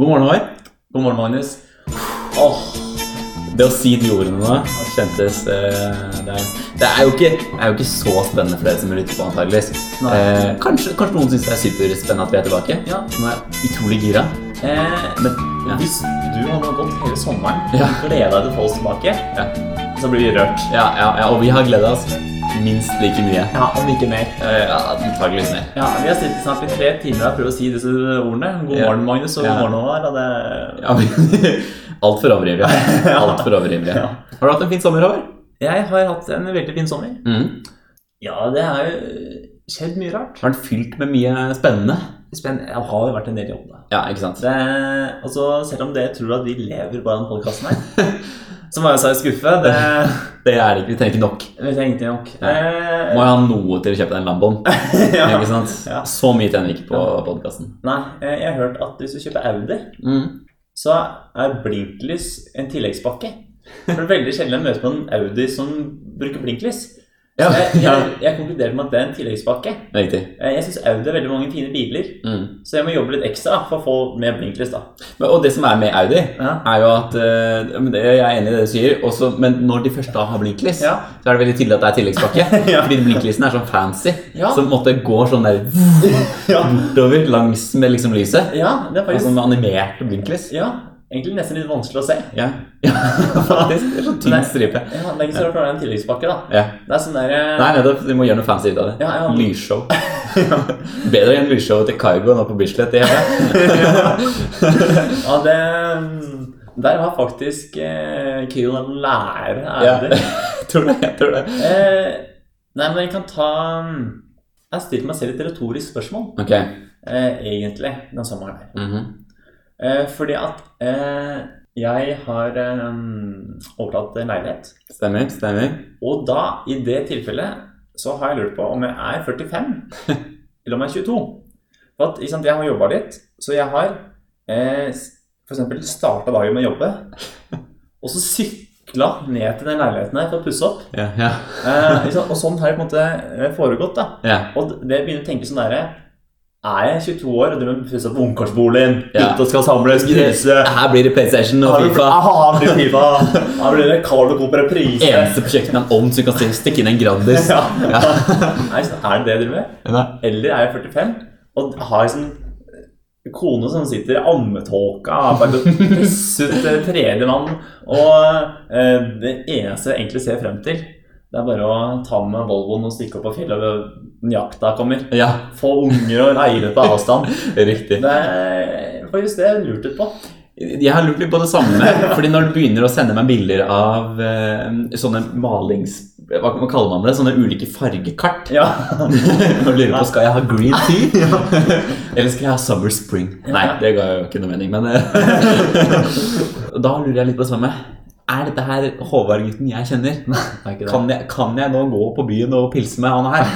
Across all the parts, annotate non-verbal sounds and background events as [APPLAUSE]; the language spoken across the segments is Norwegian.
God morgen, Håvard. God morgen, Magnus. Åh, det å si de ordene nå kjentes eh, det, er, det, er jo ikke, det er jo ikke så spennende for dere som lytter på, antageligvis. Eh, kanskje, kanskje noen syns det er superspennende at vi er tilbake? Ja. Nå er jeg utrolig gira. Eh, Men ja. Hvis du har gått hele sommeren Ja. og gleda deg til å få oss tilbake, Ja. så blir vi rørt. Ja, ja, ja, og vi har gleda oss minst like mye. Ja, Om ikke mer. Ja, antageligvis mer. Ja, Vi har sittet snart i tre timer og prøvd å si disse ordene. God morgen, Magnus, og god morgen, Håvard. det... Ja, vi- [LAUGHS] Altfor [LAUGHS] Alt for overivrig. Ja. Har du hatt en fin sommer, Håvard? Jeg har hatt en veldig fin sommer. Mm. Ja, det har jo skjedd mye rart. Har den fylt med mye spennende? Spennende. Jeg har jo vært en del i jobb, da. Ja, ikke sant? Det, altså, selv om dere tror at vi lever bare av den podkasten her, [LAUGHS] så må jeg si skuffe. Det, [LAUGHS] Det er det ikke. Vi trenger ikke nok. vi trengte nok. Eh, Må jo ha noe til å kjøpe den Lamboen. [LAUGHS] ja. Ikke sant? Ja. Så mye tjener vi ikke på podkasten. Nei, eh, jeg har hørt at hvis du kjøper Audi, Mm. så er blinklys en tilleggspakke. For det er veldig sjelden jeg møter på en Audi som bruker blinklys. Ja, jeg, jeg, jeg konkluderte med at det er en tilleggspakke. Riktig. Eh, Jeg syns Audi har veldig mange fine biler, Mm. så jeg må jobbe litt ekstra for å få mer blinklys. da. Men, og det som er med Audi, Ja. er jo at uh, men det, Jeg er enig i det du sier, også, men når de først da har blinklys, Ja. så er det veldig tydelig at det er tilleggspakke. [LAUGHS] Fordi blinklysene er sånn fancy, som måtte gå sånn der [LAUGHS] bortover langs med liksom lyset. ja det er faktisk Altså med animerte blinklys. Ja, egentlig nesten litt vanskelig å se. Ja, [LAUGHS] ja faktisk. Det er sånn tynn stripe. Ja, Det er ikke så rart å ha en tilleggspakke, da. Ja. Det er sånn der eh, Nei, nettopp. Du må gjøre noe fancy ut av det. Ja, ja. Lysshow. [LAUGHS] Bedre enn lysshowet til Kygo nå på Bislett. Det [LAUGHS] Ja, det Der var faktisk eh, Kyl en lærer Ja, tror det. Jeg tror det. Eh, nei, men jeg kan ta Jeg har stilt meg selv et retorisk spørsmål, Ok. eh, egentlig, den sommeren her. Mhm. Eh, fordi at eh, jeg har eh, overtatt en leilighet. Stemmer. Stemmer. Og da, i det tilfellet, så har jeg lurt på om jeg er 45 [LAUGHS] eller om jeg er 22. For at, sant, jeg har jobba litt, så jeg har eh, f.eks. starta dagen med å jobbe, [LAUGHS] og så sykla ned til den leiligheten her for å pusse opp. Ja, ja. Eh, liksom, og sånn har det på en måte eh, foregått. da. ja. Og det begynner å tenke sånn derre Er jeg 22 år og driver med pusse opp ungkarsboligen, Ja. skal samles, knuse Her blir det PlayStation og Fifa. Aha, blir [LAUGHS] FIFA. Her blir det Carlo Coop reprise. Eneste på kjøkkenet er en ovn, så du kan stikke inn en Grandis. Ja. Ja. [LAUGHS] Nei, så er det det jeg driver med? Nei. Eller er jeg 45 og har en sånn kone som sitter i ammetåka og presset ut tredje mann, og eh, det eneste jeg egentlig ser frem til, det er bare å ta med Volvoen og stikke opp på fjellet jakta kommer. Ja, Få unger og leire på avstand. [LAUGHS] riktig. Det er faktisk det jeg lurte på. Jeg har lurt litt på det samme. [LAUGHS] fordi når du begynner å sende meg bilder av eh, sånne malings... Hva kaller man det? Sånne ulike fargekart. Ja. [LAUGHS] Og lurer på skal jeg ha green tea, eller skal jeg ha summer spring. Nei, det ga jo ikke noe mening, men eh, Da lurer jeg litt på det samme. Er dette her Håvard-gutten jeg kjenner? Er? Kan jeg, kan jeg nå gå på byen og pilse med han her?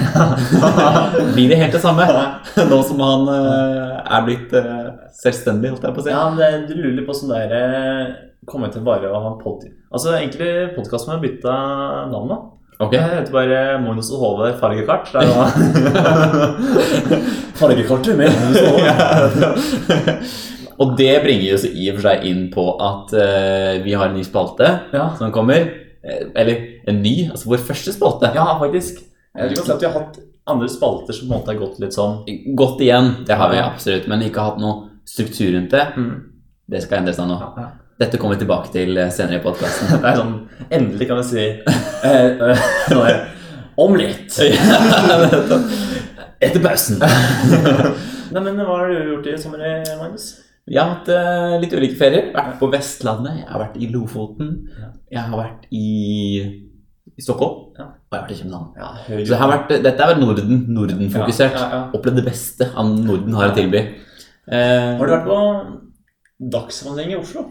[LAUGHS] Blir det helt det samme? [LAUGHS] Nå som han uh, er blitt uh, selvstendig, holdt jeg på å si. Ja, men du lurer litt på sånn der eh, Kommer jeg til bare å ha pod... Altså, egentlig podkasten har bytta navn da. Okay. Jeg heter bare Magnus og Håvard fargekart. Der er [LAUGHS] Fargekartet med Magnus og Håvard. Og det bringer oss i og for seg inn på at uh, vi har en ny spalte Ja. som kommer. Eh, eller en ny, altså vår første spalte. ja, faktisk. Jeg vet si at vi har hatt andre spalter som på en måte har gått litt sånn Gått igjen, det har vi absolutt, men ikke hatt noe struktur rundt det. mm. Det skal endres seg nå. Dette kommer vi tilbake til eh, senere i podkasten. [LAUGHS] Det er sånn Endelig kan vi si eh, [LAUGHS] Om litt. [LAUGHS] Etter pausen. Nei, men Hva har du gjort i sommer, Magnus? Vi har hatt uh, litt ulike ferier. Vært på Vestlandet, jeg har vært i Lofoten, jeg har vært i, i Stockholm, Ja. og jeg har vært i København. Ja, Så det har vært, dette har vært Norden, Norden-fokusert. Ja. Opplevd det beste av Norden har å tilby. Uh, Har du vært på dagsvandring i Oslo?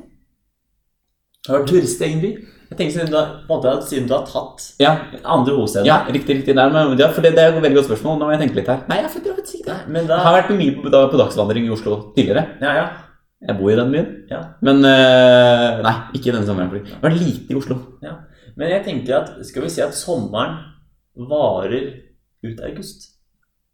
Har du vært turist i egen by? Jeg tenker siden du har, måte, siden du har tatt ja, andre hovedsteder ja, riktig, riktig. Der, men, ja, for det, det er et veldig godt spørsmål. Nå må jeg tenke litt her. Nei, jeg føler faktisk ikke det. Nei, men Jeg har vært mye på, da, på dagsvandring i Oslo tidligere. Ja, ja. Jeg bor i den byen. Ja. Men eh, Nei, ikke denne sommeren. Det vært lite i Oslo. Men jeg tenker at skal vi si at sommeren varer ut august?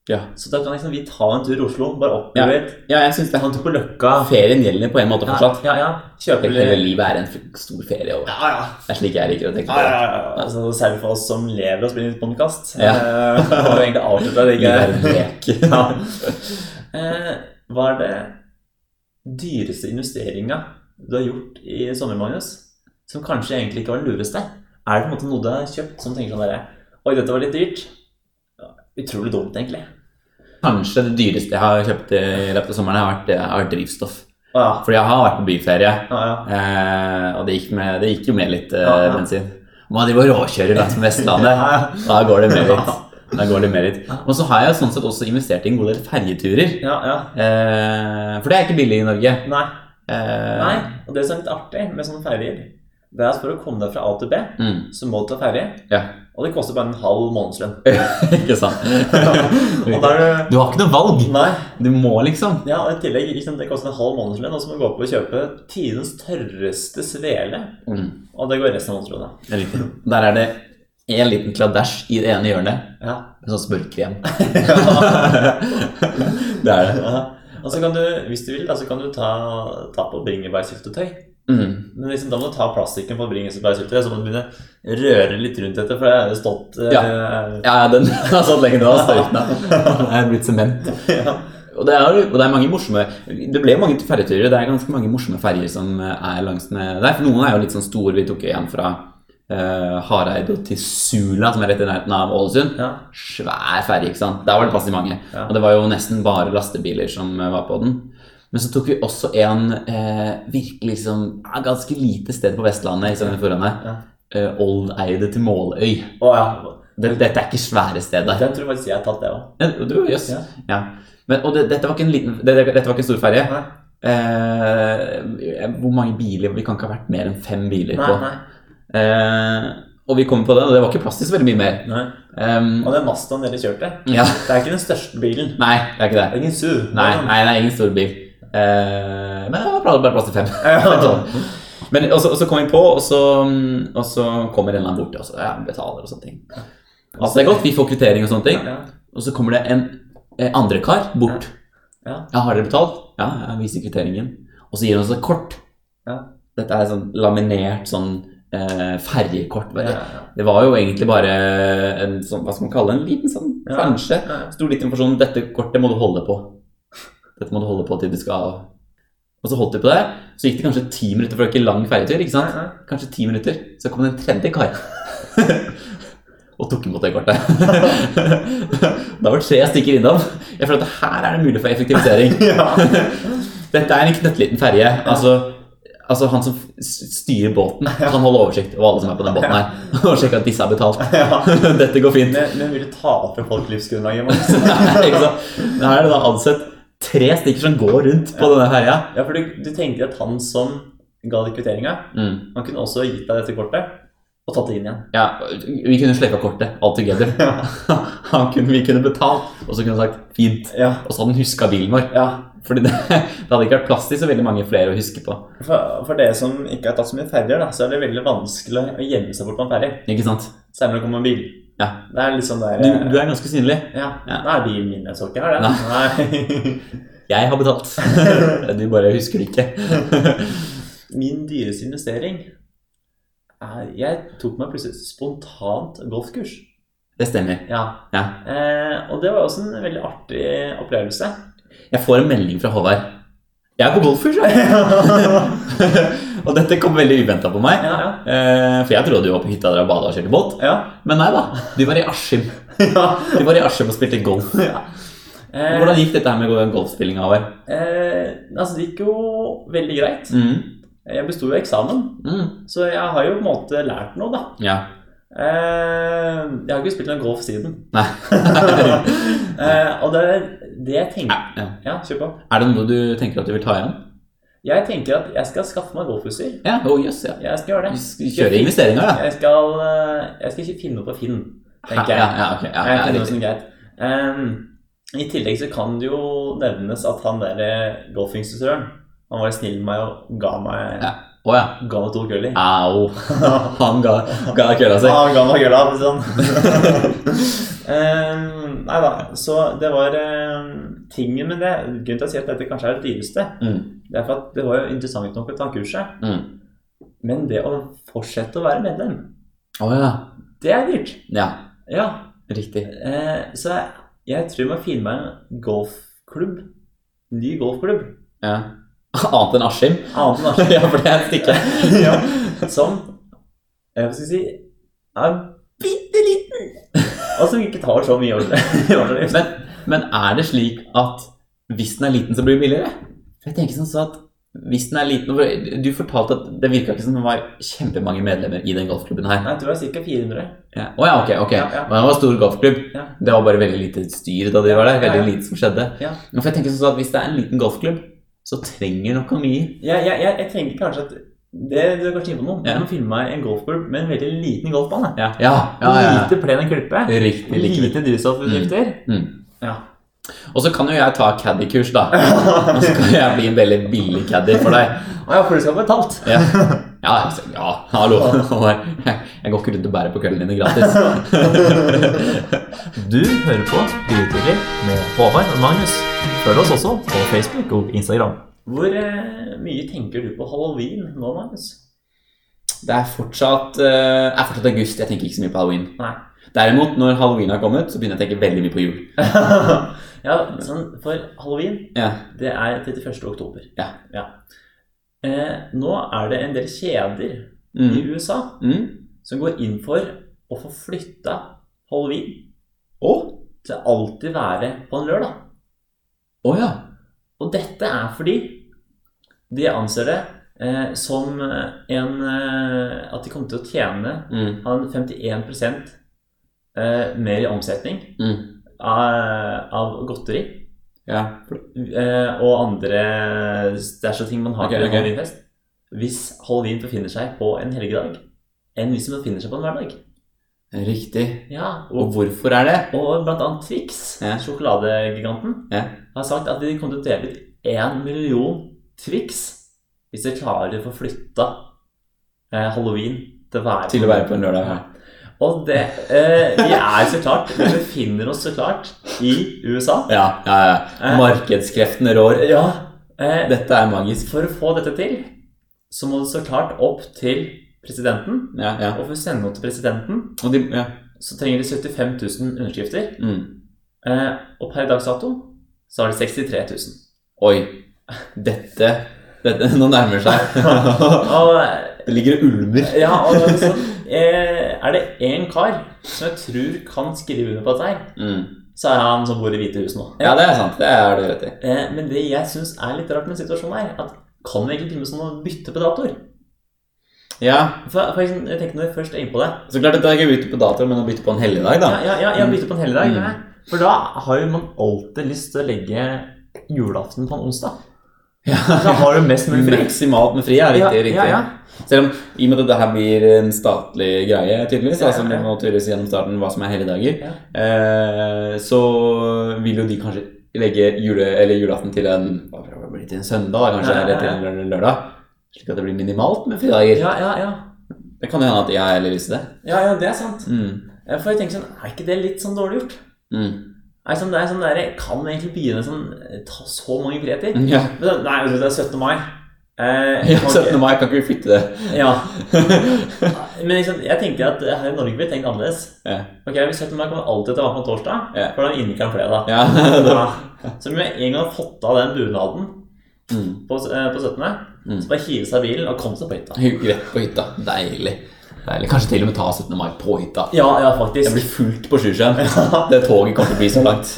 Ja. Så da kan liksom vi ta en tur i Oslo, bare oppleve Ja. ja, jeg syns det. er en tur på Løkka. Ferien gjelder på en måte fortsatt. Ja, ja. Kjøpe Hele livet er en stor ferie. Og Ja, ja. det er slik jeg liker å tenke på ja, det. ja, ja. Altså, særlig for oss som lever og spiller podkast. Ja. Uh, har jo egentlig avslutta det. Livet er en lek. [LAUGHS] Ja. Eh, hva er det dyreste investeringa du har gjort i sommer, Magnus? Som kanskje egentlig ikke var den lureste? Er det på en måte noe du har kjøpt som tenker sånn derre Oi, dette var litt dyrt. Utrolig dumt, egentlig. Kanskje det dyreste jeg har kjøpt i løpet av sommeren, har vært, har vært drivstoff. Å ja. Fordi jeg har vært på byferie, Ja, ja. eh, og det gikk, med, det gikk jo med litt eh, Ja, ja. bensin. Man driver og råkjører langs Vestlandet. Da går det med litt. Da går det med litt. Og så har jeg sånn sett også investert i en god del ferjeturer. ja, ja. Eh, for det er ikke billig i Norge. Nei. Eh, Nei. Og det som er litt artig med sånne ferjer, det er at for å komme deg fra A til B, Mm, så må du ta ferje. ja, Og det koster bare en halv månedslønn. [LAUGHS] ikke sant. [LAUGHS] Er Du har ikke noe valg. Nei. Du må liksom. Ja, og i tillegg ikke det koster en halv månedslønn, og så må du gå opp og kjøpe tidens tørreste svele. Mm, Og det går resten av månedslønna. er. Der er det en liten kladæsj i det ene hjørnet Ja. med sånn smørkrem. [LAUGHS] det er det. ja. Og så kan du, hvis du vil, da, så kan du ta, ta på bringebærsyltetøy. Mm. Men liksom, da må du ta plastikken på bringebærsyltetøy, så må du begynne å røre litt rundt dette, for det er jo stått eh, Ja. Ja, den [LAUGHS] har stått lenge nå. Den er blitt sement. [LAUGHS] ja. Og det, er, og det er mange morsomme Det ble mange ferjeturer. Det er ganske mange morsomme ferjer som er langs med der. For noen er jo litt sånn store. Vi tok en fra uh, Hareid og til Sula, som er rett i nærheten av Ålesund. Ja. Svær ferje, ikke sant. Der var det plass til mange. Ja. Og det var jo nesten bare lastebiler som eh, var på den. Men så tok vi også en eh, virkelig liksom ganske lite sted på Vestlandet Sogn og Ja. Eh, Oldeide til Måløy. Å ja. Det, dette er ikke svære steder. Den tror jeg faktisk jeg har tatt, det òg. Ja, du, jøss. Ja. Men, og det, dette var ikke en liten det, Dette var ikke en stor ferje. Nei. Eh, hvor mange biler Vi kan ikke ha vært mer enn fem biler Nei, på. nei. Eh, og vi kom på den, og det var ikke plass til så veldig mye mer. Um, Og den Mastaen dere kjørte, ja. det er ikke den største bilen. Nei, det er ikke Det det. er ingen SUV. Nei, nei, det er ingen stor bil. Eh, men det var plass- bare plass til fem. [LAUGHS] Sånn. Men og så, og så kom vi på, og så, og så kommer en eller annen bort og så, ja, betaler og sånne ting. Altså, det er godt, vi får kvittering og sånne ting. Og så kommer det en eh, andre kar bort. Ja. Ja, har dere betalt? Ja, jeg viser kvitteringen. Og så gir han oss et kort. Ja. Dette er sånn laminert sånn eh, ferjekort. Ja, ja. Det var jo egentlig bare en sånn, hva skal man kalle det, en liten sånn Ja. plansje. Ja. Sto litt informasjon. Dette kortet må du holde på. Dette må du holde på til du skal av. Og så holdt de på det. Så gikk det kanskje ti minutter, for det var ikke lang ferjetur. ikke sant? Kanskje ti minutter. Så kom det en tredje kar. [LAUGHS] og tok imot det kortet. da [LAUGHS] var det tre stykker innom. Jeg føler at her er det mulig for effektivisering. [LAUGHS] Dette er en knøttliten ferje. Altså, altså han som styrer båten, kan holde oversikt over alle som er på den båten her. Og sjekke at disse har betalt. Dette går fint. Men, men vil du ta fra folk livsgrunnlaget? Her er det da ansett tre stykker som går rundt på denne ferja. Ja, for du, du tenker at han som ga deg kvitteringa, Mm. han kunne også gitt deg dette kortet og tatt det inn igjen. Ja, vi kunne sleppa kortet all together. [LAUGHS] [LAUGHS] Han kunne, vi kunne betalt, og så kunne han sagt 'fint'. Ja. Og så hadde han huska bilen vår. ja. Fordi det, [LAUGHS] det hadde ikke vært plass til så veldig mange flere å huske på. For, for dere som ikke har tatt så mye ferjer, så er det veldig vanskelig å gjemme seg bort på en ferje. Særlig når det kommer bil. Ja. Det er sånn der Du, du er ganske synlig. Ja. Ja. Nei, bilen min, jeg så ikke her, det. Nei. [LAUGHS] Jeg har betalt. [LAUGHS] Du bare husker det ikke. [LAUGHS] Min dyreste investering er Jeg tok meg plutselig spontant golfkurs. Det stemmer. Ja. Ja. Eh, og det var også en veldig artig opplevelse. Jeg får en melding fra Håvard. Jeg er på golfkurs, [LAUGHS] jeg. og dette kom veldig uventa på meg. Ja, ja. Eh, For jeg trodde du var på hytta der og bada og kjørte båt. Ja. Men nei da. Du var i Askim. [LAUGHS] De var i Askim og spilte golf. [LAUGHS] ja. Eh, Hvordan gikk dette her med golfspillinga, over? Eh, altså, det gikk jo veldig greit. Mm. Jeg besto jo eksamen, Mm. så jeg har jo på en måte lært noe, da. Ja. Eh, jeg har ikke spilt noen golf siden. Nei. Eh, og det er det jeg tenker ja. Ja, kjør på. Er det noe du tenker at du vil ta igjen? Jeg tenker at jeg skal skaffe meg golfutstyr. Ja, oh, yes, ja. Jeg skal gjøre det. kjøre investeringer, da. Jeg skal, eh, jeg skal ikke finne noe på Finn, tenker jeg. [LAUGHS] Ja, ja, okay, Ja, jeg finner noe som greit. Ehm, I tillegg så kan det jo nevnes at han der eh, golfinstruktøren Han var snill med meg og ga meg, Ja. Oh, ja. ga meg to køller. Au. [LAUGHS] Han ga, ga kølla si. Han ga meg kølla, for å si sånn. [LAUGHS] Ehm, nei da, så det var ehm, tingen med det Grunnen til å si at dette kanskje er det dyreste, Mm. det er for at det var jo interessant nok å ta kurset. Mm. Men det å fortsette å være medlem, oh, ja. det er dyrt. Ja, Ja, riktig. Uh, så jeg, jeg tror jeg må finne meg en golfklubb. Ny golfklubb. Ja. [LAUGHS] Annet enn Askim? Annet enn Askim. [LAUGHS] ja, for det er et stykke. [LAUGHS] ja, som jeg skal si er bitte liten, [LAUGHS] og som ikke tar så mye årsavgift. Men, men er det slik at hvis den er liten, så blir den billigere? For jeg tenker sånn så at hvis den er liten Du fortalte at det virka ikke som det var kjempemange medlemmer i den golfklubben her. Nei, jeg tror det var ca. 400. Ja. Å ja, ok. ok. Ja, ja. Men det var en stor golfklubb. Ja. Det var bare veldig lite styr da de var der. Veldig lite som skjedde. Ja. Men for jeg tenker sånn at Hvis det er en liten golfklubb, så trenger nok mye. Ja, jeg, jeg, jeg tenker kanskje at det du er kanskje inne på noe. Ja. Finne meg en golfklubb med en veldig liten golfbane. Ja, ja, ja, ja, Lite plen klippe. Riktig. Lite drivstoffutgifter. Mm. Ja. Og så kan jo jeg ta caddy-kurs, da. Og så kan jeg bli en veldig billig caddy for deg. Å ja, for du skal ha betalt. Ja, ja, altså, ja hallo. Jeg går ikke rundt og bærer på køllene dine gratis. [LAUGHS] Du hører på Grytidlig med Håvard og Magnus. Følg oss også på Facebook og Instagram. Hvor eh, mye tenker du på halloween nå, Magnus? Det er fortsatt, eh, er fortsatt august. Jeg tenker ikke så mye på halloween. Nei. Derimot, når halloween har kommet, så begynner jeg å tenke veldig mye på jul. [LAUGHS] ja, sånn, for halloween, Ja, det er 31. oktober. Ja. Eh, nå er det en del kjeder i Mm. USA Mm. som går inn for å få flytta halloween og til alltid være på en lørdag. Å ja. Og dette er fordi de anser det eh, som en eh, At de kommer til å tjene Mm. ha 51 eh, mer i omsetning Mm. av, av godteri Ja. eh, og andre stæsj og ting man har okay, til okay. halloweenfest hvis halloween befinner seg på en helgedag, enn hvis den befinner seg på en hverdag. Riktig. Ja, Og og, hvorfor er det? og blant annet Twix, Ja. sjokoladegiganten, Ja. har sagt at de kommer til å dele ut én million Twix hvis dere klarer å få flytta eh, halloween til å være Til å være på en lørdag. Ja. Og det eh, Vi er så klart Vi befinner oss så klart i USA. Ja, ja, ja. Eh. Markedskreftene rår. Ja. Eh, Dette er magisk. for å få dette til, så må det så klart opp til presidenten. Ja, ja. Og for å sende noe til presidenten, de, ja. så trenger de 75 000 underskrifter. Mm. Eh, og per dags dato så har de 63 000. Oi. Dette, dette Nå nærmer seg. [LAUGHS] Og Det ligger ulmer. Ja, og så eh, er det én kar som jeg tror kan skrive under på dette her, Mm. så er han som bor i Hvite hus nå. Ja, det er sant. Det er det rett i. Eh, men det jeg syns er litt rart med situasjonen her, at kan vi egentlig drive med sånn å bytte på datoer? Ja, For, for jeg, tenker når jeg først er inne på det så klart dette er ikke å bytte på dato, men å bytte på en helligdag, da. Ja, ja, ja, ja bytte på en helligdag. Mm. For da har jo man alltid lyst til å legge julaften på en onsdag. Ja. Da har du mest mulig fri. Maksimalt med fri, ja. Riktig. Riktig. ja, ja. Selv om i og med at dette her blir en statlig greie, tydeligvis, altså det må tydeligvis gjennom starten hva som er helligdager, eh, så vil jo de kanskje legge jule, eller julaften til en til en søndag, kanskje, Ja, ja, eller til en lørdag. Slik at det blir minimalt med fridager. Ja, ja, ja. Det kan jo hende at jeg heller visste det. ja, ja, det er sant. Mm. For jeg tenker sånn, er ikke det litt sånn dårlig gjort? Mm. Er sånn, det er sånn der, Kan vi egentlig begynne sånn, eh, ta så mange friheter? Ja. Men Nei, det er 17. mai. Eh, ja, 17. mai kan ikke vi flytte det. Ja. [LAUGHS] Men liksom, jeg tenker at her i Norge blir tenkt annerledes. Ja. Ok, 17. mai kommer alltid til å være på torsdag, Ja. for da er innkeren fredag. Ja. [LAUGHS] Ja. Så med en gang fått av den bunaden mm. på, eh, på 17., Mm. så bare hive seg i bilen og komme seg på hytta. Rett på hytta. Deilig. Deilig. Kanskje til og med ta 17. mai på hytta. Ja, ja, Det faktisk. blir fullt på Sjusjøen. [LAUGHS] Det toget kommer til å bli så langt.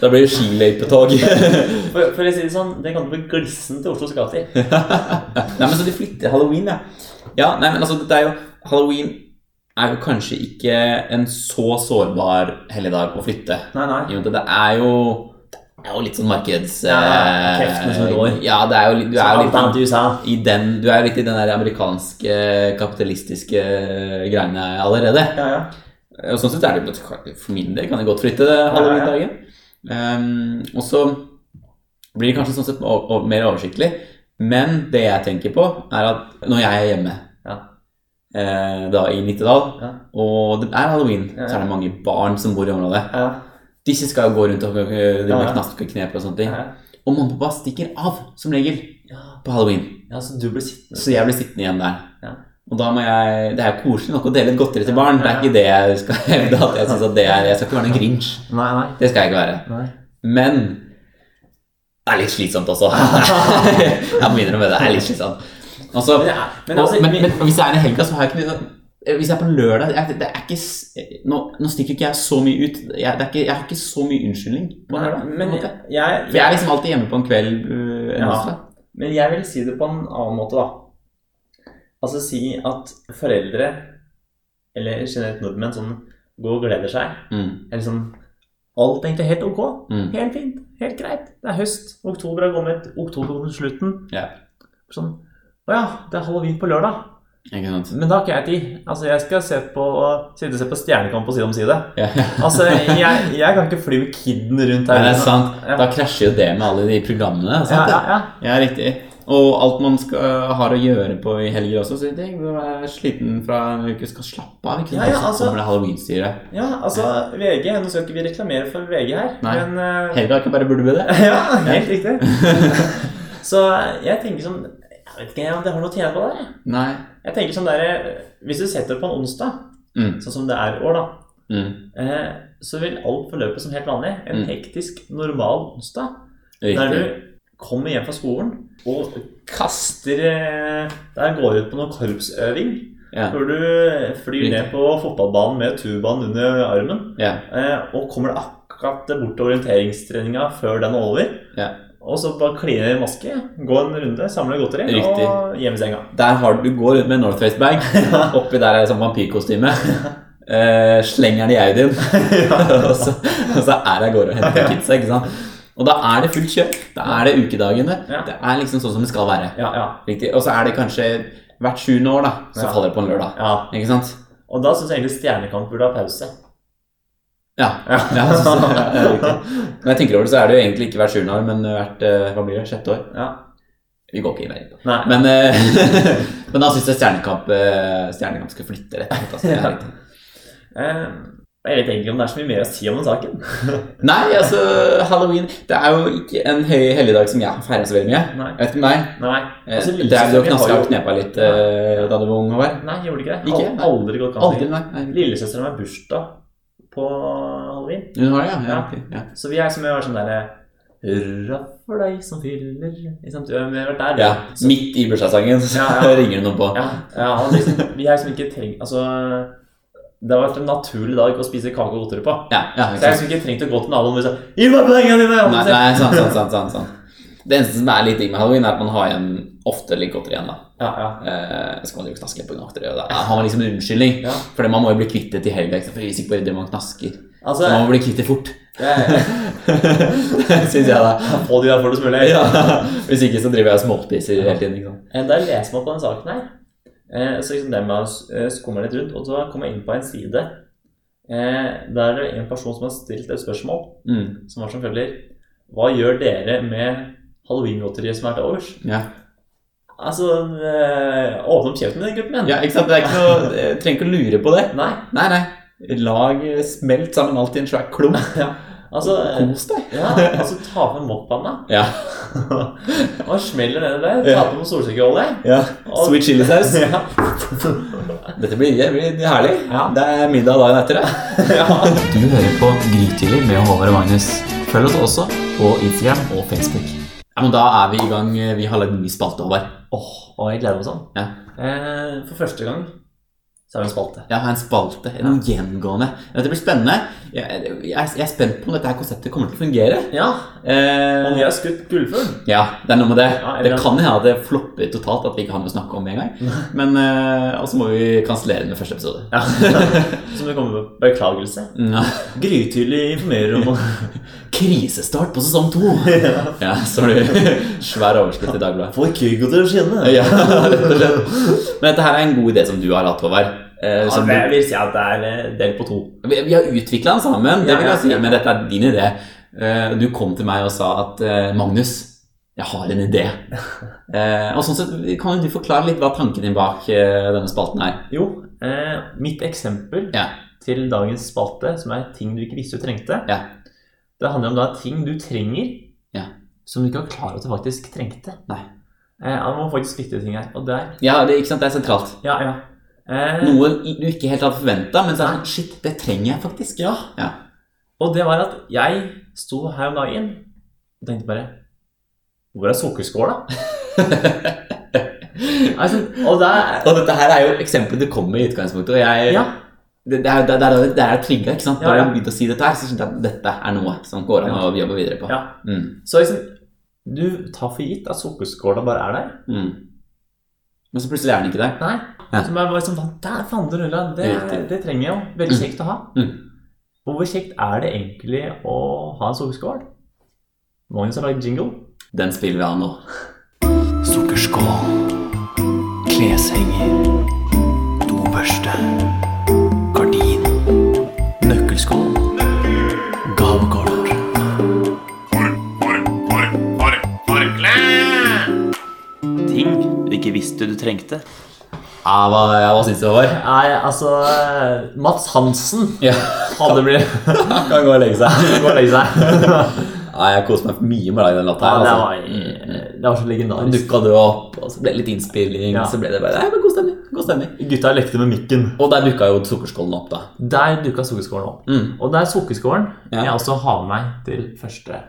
Da blir det skiløypetog. [LAUGHS] For, for å si det sånn, det kommer til å bli glissent til Oslos [LAUGHS] gater. Nei, men så de flytter halloween, ja. Ja, nei, men altså, det er jo Halloween er jo kanskje ikke en så sårbar helligdag å flytte. Nei, nei. Det er jo Det er jo litt sånn markeds... Ja, eh, kreftene som rår. Ja, det er jo, du er jo litt i USA. i den, Du er jo litt i den der amerikanske, kapitalistiske greiene allerede. Ja, ja. Og sånn sett er det jo For min del kan jeg godt flytte det halloween-dagen. Um, og så blir det kanskje sånn sett mer oversiktlig. Men det jeg tenker på, er at når jeg er hjemme Ja. eh, da i Nittedal, Ja. og det er halloween, Ja, ja. så er det mange barn som bor i området. Disse skal jo gå rundt og øh, drive med knask og knep og sånne ting. Og mamma og pappa stikker av, som regel, på halloween. så du blir sittende. Så jeg blir sittende igjen der. Ja. Og da må jeg Det er jo koselig nok å dele et godteri til barn. Det er ikke det jeg skal hevde. at Jeg synes at det er Jeg skal ikke være noen grinch. Nei, nei. Det skal jeg ikke være. nei. Men det er litt slitsomt også. [LAUGHS] jeg må innrømme det. Det er litt slitsomt. Også, Men det men altså- men, men hvis jeg er i helga, så har jeg ikke noe hvis jeg er på lørdag jeg, det er ikke, nå, nå stikker ikke jeg så mye ut. Jeg, det ikke, jeg har ikke så mye unnskyldning på Nei, lørdag. men måte. jeg, For jeg er liksom alltid hjemme på en kveld øh, en Ja. Men jeg vil si det på en annen måte, da. Altså si at foreldre, eller generelt nordmenn, som går og gleder seg, Mm. er liksom Alt egentlig helt ok. Mm. Helt fint. Helt greit. Det er høst. Oktober har kommet. Oktober kommer til slutten. Yeah. Sånn Å ja, det er halloween på lørdag. Men da har ikke jeg tid. Altså, jeg skal se på, sitte og se på Stjernekamp på side om side. Ja. [LAUGHS] Altså, jeg, jeg kan ikke fly med kidden rundt her. Nei, det er sant. Ja. Da krasjer jo det med alle de programmene. Sant? ja, ja. Ja, riktig. Og alt man skal, har å gjøre på i helger også. Så det er sliten fra en uke skal slappe av. Ikke sant? Ja, ja, altså- kommer det halloweenstyret. ja, altså VG Nå skal ikke vi reklamere for VG her, Nei. men uh, Helga ikke bare burde vi det? [LAUGHS] Ja, helt riktig. [LAUGHS] Så jeg tenker sånn Jeg vet ikke om det har noe å tjene på det. Nei. Jeg tenker sånn der, Hvis du setter opp på en onsdag, Mm. sånn som det er i år, da, Mm. eh, så vil alt forløpe som helt vanlig. En Mm. hektisk, normal onsdag. Der du kommer hjem fra skolen og kaster eh, Der går ut på noe korpsøving. Ja. Hvor du flyr ned på fotballbanen med tubaen under armen. ja. Eh, og kommer akkurat bort til orienteringstreninga før den er over. Ja. Og så bare kline i maske, gå en runde, samle godteri Riktig. og hjem i senga. Der har du, går rundt med North Face-bag. [LAUGHS] Oppi der er det sånn vampyrkostyme. Uh, slenger den i Audien. [LAUGHS] [LAUGHS] og, så, og så er det av gårde og henter kidsa. ikke sant? Og da er det fullt kjør. Da er det ukedagene. Ja. Det er liksom sånn som det skal være. Ja, ja, Riktig. Og så er det kanskje hvert sjuende år, da, så faller det på en lørdag. ja. Ikke sant? Og da syns jeg egentlig Stjernekamp burde ha pause. Ja. ja. ja, ja, [LAUGHS] ja. Når jeg tenker over det, så er det jo egentlig ikke hvert sjuende år, men hvert eh, hva blir det, sjette år. Ja. Vi går ikke i. Nei. Men, eh, [LAUGHS] men da syns jeg Stjernekamp, eh, Stjernekamp skal flytte rett og slett. Altså. Eh, jeg vet egentlig om det er så mye mer å si om den saken. [LAUGHS] Nei, altså, halloween Det er jo ikke en høy helligdag som jeg feira så veldig mye. Nei. Jeg vet ikke om deg. Nei. Eh, Altså, det er og min knaska og knepa litt eh, da du var ung, Håvard? Nei, jeg gjorde ikke det. Ikke? Al- Nei. Aldri gått nei. nei. Lillesøsteren har bursdag på halloween. Hun har det, ja. ja, riktig, ja. Så vi er som er sånn derre Hurra for deg som fyller liksom, Vi har vært der. ja. Så- Midt i bursdagssangen Ja, ja. [LAUGHS] ringer det noen på. Ja, ja liksom, vi er som ikke trengt Altså Det har vært en naturlig dag å spise kake og godteri på. Ja, ja, Så jeg liksom ikke trengt å gå til naboen og si Gi meg pengene dine! Nei, nei, sant, sant, sant, sant, sant. Det eneste som er litt digg med halloween, er at man har igjen ofte litt godteri igjen. da. Ja, ja. Eh, så kan man jo knaske litt på godteri, og da har man liksom en unnskyldning. Ja. For man må jo bli kvitt det til helga, for hvis ikke bare det man knasker. Altså, Så man må bli kvitt det fort. jeg, [LAUGHS] Syns jeg, da. få de der fortest mulig. Ja. Hvis ikke så driver jeg og småspiser hele tiden. Liksom. Eh, Da jeg leser meg på den saken her, eh, så liksom det med å skumme litt rundt, og så kommer jeg inn på en side eh, der er det en person som har stilt et spørsmål, Mm. som var som følger Hva gjør dere med halloweengodteriet som er til overs? Ja. Altså eh, Åpne opp kjeften med den gruppen ja, ikke sant? Det er ikke noe, [LAUGHS] jeg trenger ikke å lure på det. Nei. Nei, nei. Lag smelt sammen alt i en svær klump. [LAUGHS] Altså, eh, Kos deg. ja, altså ta med moppanna. Ja. [LAUGHS] og smeller nedi der. Ta på noe solsikkeolje. ja. Sweet chilisaus. Ja. Dette blir, det blir herlig. Ja. Det er middag dagen etter, ja. Du hører på Grytidlig med Håvard og Magnus. Følg oss også på Instagram og Facebook. Ja, men Da er vi i gang. Vi har lagd ny spalte, Håvard. Åh, og jeg gleder meg sånn. Ja. Eh, for første gang så er det en spalte. Ja, en spalte. En gjengående. Dette blir spennende. Jeg, jeg, jeg er spent på om dette her konseptet kommer til å fungere. Ja, Eh, Om vi har skutt gullfugl. ja, det er noe med det. Ja, det kan hende det flopper totalt, at vi ikke har noe å snakke om en gang. Men eh, Og så må vi kansellere den med første episode. Ja. [LAUGHS] Som det kommer med beklagelse. Ja. Grytidlig informerer om [LAUGHS] Krisestart på sesong to! [LAUGHS] Ja, står du [LAUGHS] svær overskrift i Dagbladet. Får Kygo til å skinne. [LAUGHS] Ja, rett og slett. Men dette her er en god idé som du har hatt, Håvard. Eh, Ja, du, vil si at det er eh, delt på to. vi, vi har utvikla den sammen, det vil jeg si, men dette er din idé. Eh, du kom til meg og sa at Magnus, Jeg har en idé. Eh, og sånn sett, Kan du forklare litt hva tanken din bak eh, denne spalten er? Jo, eh, mitt eksempel Ja. til dagens spalte, som er ting du ikke visste du trengte, Ja. Det handler om da ting du trenger Ja. som du ikke var klar over at du faktisk trengte. Nei. Eh, det må faktisk viktige ting her. Og der Ja, det, ikke sant, det er sentralt. Ja, ja. Eh, Noe du ikke helt hadde forventa, men så er det sånn Shit, det trenger jeg faktisk. Ja. Ja. Og det var at jeg sto her om dagen og tenkte bare Hvor er sukkerskåla? [LAUGHS] altså, og der Og dette her er jo eksempelet du kom med i utgangspunktet. Og jeg, Ja. Det, det, er, det, er, det er trigga, ikke sant? Ja, Da har jeg begynt å si dette her, så skjønte jeg at dette er noe som går an å jobbe videre på. Ja. Mm. Så liksom Du tar for gitt at sukkerskåla bare er der. Mm. Men så plutselig er den ikke der. Nei. Ja. Som jeg bare liksom Der fanden rulla. Det, det trenger jeg jo. Veldig kjekt å ha. Mm. Hvor kjekt er det egentlig å ha en sukkerskål? Magnus har lagd jingle. Den spiller vi av nå. Sukkerskål, kleshenger, dobørste, nøkkelskål, gavekort. Ting du ikke visste du trengte. Ja, hva, ja, hva syns du, Håvard? Nei, altså Mats Hansen Ja. hadde blitt [LAUGHS] kan gå og legge seg. Gå og legge seg. [LAUGHS] Ja, jeg koste meg mye med å lage den låta. Ja, her, det, altså. var, det var så legendarisk. dukka du opp, og så ble det litt innspilling. Ja. Så ble det bare Nei, men god stemning. God stemning. Gutta lekte med mikken. Og der dukka jo sukkerskålen opp, da. Der dukka sukkerskålen opp. Mm. Og det er sukkerskålen Ja. jeg også har med meg til første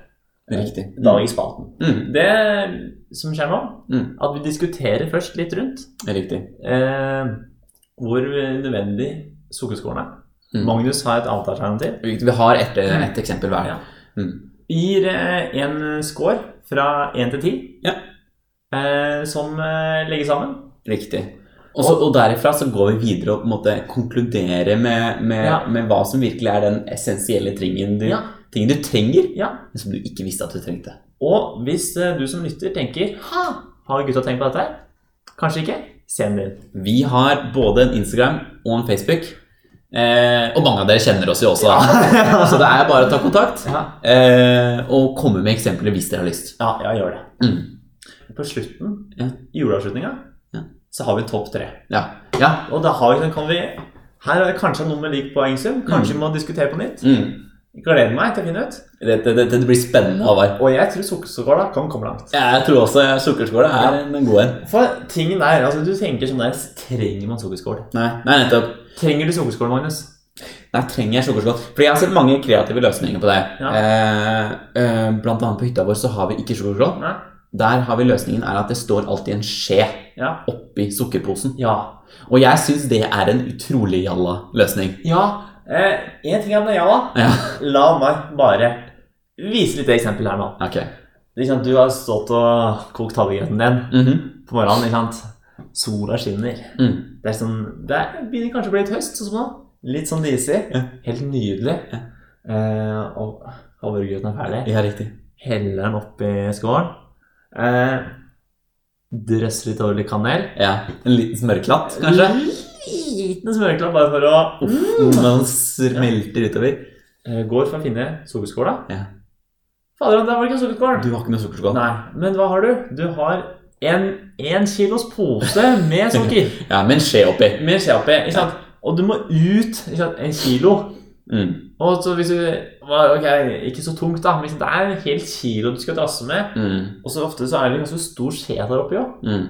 Riktig. dag i spalten. Mm. Det som skjer nå, Mm. at vi diskuterer først litt rundt Riktig. eh, hvor nødvendig sukkerskålen er. Mm. Magnus har et annet alternativ. Vi har ett et eksempel hver. Ja. Mm. Vi gir eh, en score fra 1 til 10 Ja. eh, som legges legger sammen. Riktig. Også, og derifra så går vi videre og på en måte konkluderer med, med, Ja. med hva som virkelig er den essensielle tingen du, Ja. tingen du trenger, Ja. men som du ikke visste at du trengte. Og hvis eh, du som lytter tenker ha, har gutta tenkt på dette? Kanskje ikke? Send det inn. Vi har både en Instagram og en Facebook. Eh, og mange av dere kjenner oss jo også, da. så det er bare å ta kontakt Ja, eh, og komme med eksempler hvis dere har lyst. ja, ja gjør det. Mm. På slutten, Ja. juleavslutninga, Ja. så har vi en topp tre. Ja. ja. Og da har vi, kan vi Her er det kanskje noe med lik poengsum. Kanskje vi må diskutere på nytt. Mm. Gleder meg til å finne ut. Dette, det blir spennende, Håvard. Og jeg tror sukkerskåla kan komme langt. Jeg tror også sukkerskåla er en god en. For tingen der, altså Du tenker sånn der Trenger man sukkerskål? Nei, nei, nettopp. Trenger du sukkerskål, Magnus? Nei, trenger jeg sukkerskål? Fordi jeg har sett mange kreative løsninger på det. Ja. Eh, eh, blant annet på hytta vår så har vi ikke sukkerskål. Nei? Der har vi løsningen er at det står alltid en skje Ja. oppi sukkerposen. Ja. Og jeg syns det er en utrolig jalla løsning. Ja. Eh, en ting er med jalla. Ja, La meg bare vise litt eksempel her nå. ok. Liksom, du har stått og kokt havregrøten din Mhm. på morgenen. ikke sant? Sola skinner. mm. Det er sånn, det er, begynner kanskje å bli litt høst, sånn. Litt sånn disig. Ja. Helt nydelig. Ja. Eh, og havregrøten er ferdig. Ja, riktig. Heller den oppi skålen. Eh, Drøsser litt over litt kanel. Ja, En liten smørklatt, kanskje? Liten smørklatt bare for å Uff, når den smelter utover. Eh, Går for å finne sukkerskåla. Ja. Fader, der var det ikke sukkerskål. Du har ikke noe sukkerskål? Nei, men hva har du? Du har en, én kilos pose med sukker. [LAUGHS] Ja, med en skje oppi. med skje oppi. Ikke sant? Og du må ut ikke sant? en kilo. Mm. Og så hvis du Ok, ikke så tungt, da. Men det er en hel kilo du skal drasse med, Mm. og så ofte så er det en ganske stor skje der oppi òg. Mm. Eh,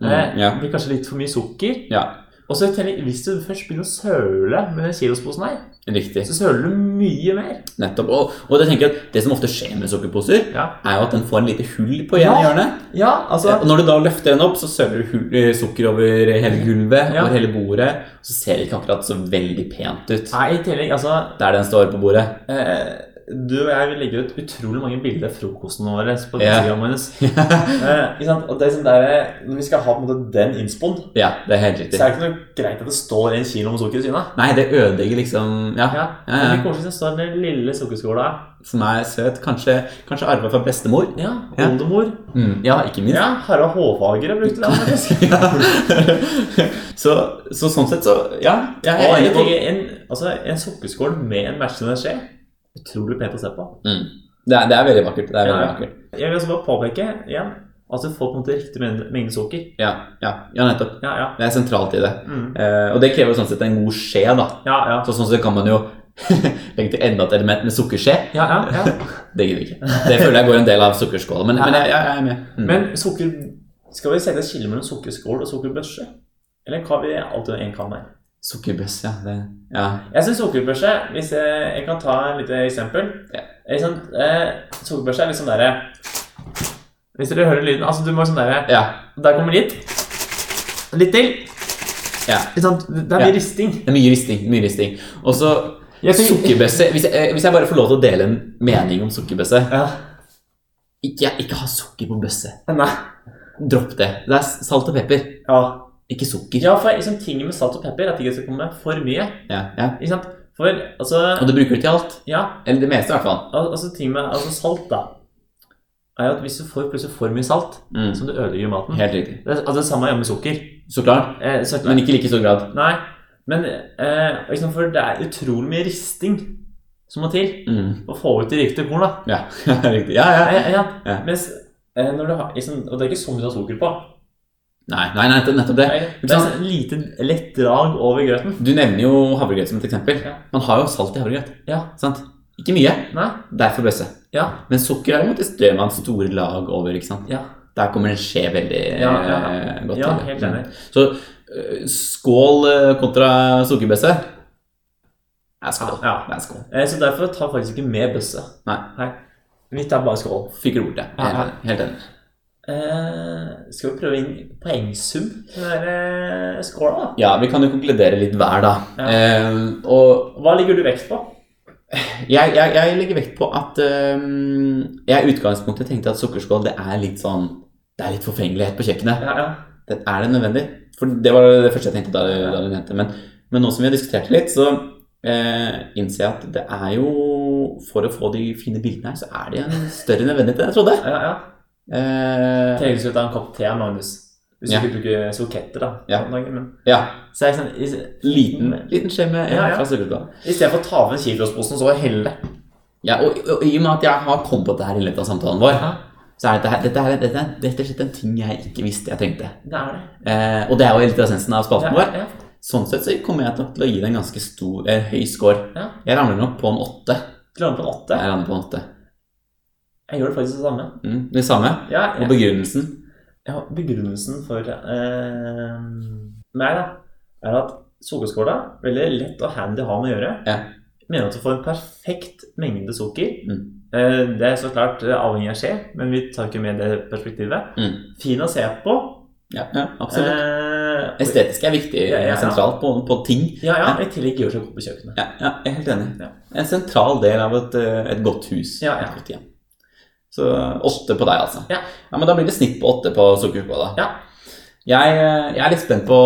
Mm. Ja. Det blir kanskje litt for mye sukker. ja, Og så tenk, hvis du først begynner å søle med den kilosposen her, riktig. så søler du mye mer. Nettopp. Og, og jeg tenker at det som ofte skjer med sukkerposer, Ja, er jo at den får en lite hull på ene Ja. hjørnet. ja altså Og når du da løfter den opp, så søler du eh, sukker over hele gulvet, Ja. over hele bordet. Så ser det ikke akkurat så veldig pent ut Nei, i tillegg, altså der den står på bordet. eh, Du og jeg vil legge ut utrolig mange bilder av frokosten vår på yeah. Instagram. [LAUGHS] Eh? Og det er sånn der, Når vi skal ha på en måte den innspoen, ja, det er helt riktig. så er det ikke noe greit at det står en kilo med sukker i siden av. Nei, det ødelegger liksom Ja, Ja, ja, kanskje ja. blir det står den lille sukkerskåla. som er søt. Kanskje, kanskje arva fra bestemor. Ja, Ja. oldemor. Mm. Ja, ikke minst. Ja, Harald Håfager har brukt det. [LAUGHS] faktisk. [LAUGHS] så, så sånn sett så Ja. jeg jeg, jeg en, altså, en sukkerskål med en matchende skje Utrolig pent å se på. Mm. Det er, det er veldig vakkert. Det er veldig Ja, vakkert. Jeg vil også bare påpeke igjen at du får på en måte riktig mengde sukker. Ja, ja, ja, nettopp. Ja, ja. Det er sentralt i det. Mm. Eh, og det krever jo sånn sett en god skje, da. Ja, ja. Så sånn sett kan man jo [LAUGHS] legge til enda et element med sukkerskje. ja, ja, ja. [LAUGHS] Det gidder vi ikke. Det føler jeg går en del av sukkerskåla. Men, men jeg, jeg er med. Mm. Men sukker Skal vi sette et skille mellom sukkerskål og sukkerbørse? Eller hva vi alltid en kan her? Sukkerbøss, ja. Det, ja. Jeg syns sukkerbørse Hvis jeg, jeg kan ta et lite eksempel Ja. Sånn, eh, Sukkerbørse er litt sånn derre Hvis dere hører lyden Altså, du må sånn derre ja. Der kommer litt. Litt til. ja. Sant? Det er mye risting. Det er mye risting. mye risting. Og så sukkerbøsse hvis, jeg- eh, hvis jeg bare får lov til å dele en mening om sukkerbøsse Ja. Ikke, ikke ha sukker på bøsse. Nei. Dropp det. Det er salt og pepper, Ja. Ikke sukker. ja, for liksom, tingen med salt og pepper er at det ikke skal komme for mye. Ja, ja. Ikke sant? For altså Og du bruker det til alt. Ja, Eller det meste, i hvert fall. al altså ting med altså salt, da. Er at hvis du får plutselig for mye salt, Mm. som du ødelegger maten Helt riktig. det, Altså det samme gjør med sukker. Så klart. Eh, så, Men ikke i like stor grad. Nei, men eh, liksom, for det er utrolig mye risting som må til Mm. å få ut de riktige korn. da. Ja, [LAUGHS] riktig. Ja, ja. Ja, ja. Ja. Mens eh, når du har liksom, Og det er ikke så mye du har sukker på. Nei, nei, nei, nettopp det. Det er sånn lite lett drag over grøten. Du nevner jo havregrøt som et eksempel. Ja. Man har jo salt i havregrøt. Ja. Sant? Ikke mye. Nei? Derfor bøsse. Ja. Men sukker er derimot det strør man store lag over. ikke sant? Ja. Der kommer en skje veldig Ja, ja, ja. godt ja til. helt enig. Så øh, skål øh, kontra sukkerbøsse er skål. Ja. Det er skål. Eh, så derfor tar jeg faktisk ikke med bøsse. Nei. Mitt er bare skål. Fyker bort det. Ja, ja. Helt, helt enig. Eh, skal vi prøve inn poengsum den der eh, skåla, da? Ja, vi kan jo konkludere litt hver, da. Ja. Eh, og Hva ligger du vekt på? jeg, jeg, jeg legger vekt på at jeg i utgangspunktet tenkte at sukkerskål det er litt sånn Det er litt forfengelighet på kjøkkenet. Ja, ja. Det, er det nødvendig? For det var det første jeg tenkte da, da du nevnte men, men nå som vi har diskutert det litt, så eh, innser jeg at det er jo For å få de fine bildene her, så er det en større nødvendighet enn jeg trodde. ja, ja. Eh, du skal ta en kopp te, Magnus? Hvis Ja. du ikke bruker soketter, da. Ja. Men, ja. så er det sånn, i, Liten, liten skje med Ja, ja. fra sukkerskål. I stedet for å ta med kilosposen, så helle. Ja, og, og, i og med at jeg har kommet på dette her i løpet av samtalen vår, Ja, så er dette, her, dette, her, dette er og slett en ting jeg ikke visste jeg trengte. det er det. Eh, og det er jo litt essensen av spalten vår. ja, Sånn sett så kommer jeg til å gi det en ganske stor, eh, høy score. ja. Jeg ramler nok på en åtte. Du lander på en åtte. Jeg lander på en åtte. Jeg gjør det faktisk det samme. Mm, det samme. Ja, Og begrunnelsen. ja begrunnelsen for eh, meg da, er at sukkerskåla er veldig lett og handy å ha med å gjøre. Ja. Mener at du får en perfekt mengde sukker. Mm. Eh, det er så klart eh, avhengig av skje, men vi tar ikke med det perspektivet. Mm. Fin å se på. Ja, ja, absolutt. Eh, Estetisk er viktig, Ja, ja, sentralt på, på ting. ja, ja, I tillegg gjør seg godt på kjøkkenet. Ja, ja, jeg er helt enig. Ja. En sentral del av et, eh, et godt hus. Ja, ja. Et godt hjem. Så åtte på deg, altså. Ja. Men da blir det snitt på åtte på sukkerskåla. Ja. Jeg, jeg er litt spent på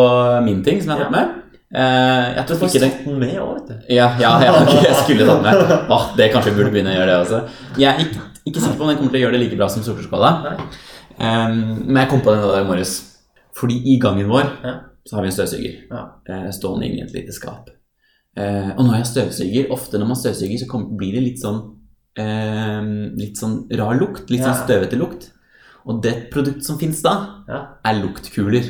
min ting som jeg har tatt med. Eh, jeg Du tror får ikke den den med òg, vet du. Ja, ja, ja [LAUGHS] jeg skulle tatt med. Åh, det kanskje vi burde begynne å gjøre det også. Jeg er ikke, ikke sikker på om den kommer til å gjøre det like bra som sukkerskåla. Um, men jeg kom på den i dag morges. Fordi i gangen vår Ja. så har vi en støvsuger Ja. eh, stående inne i et lite skap. Eh, og når jeg støvsuger, ofte når man støvsuger, så blir det litt sånn eh, litt sånn rar lukt. Litt sånn støvete lukt. Og det produktet som fins da, Ja. er luktkuler.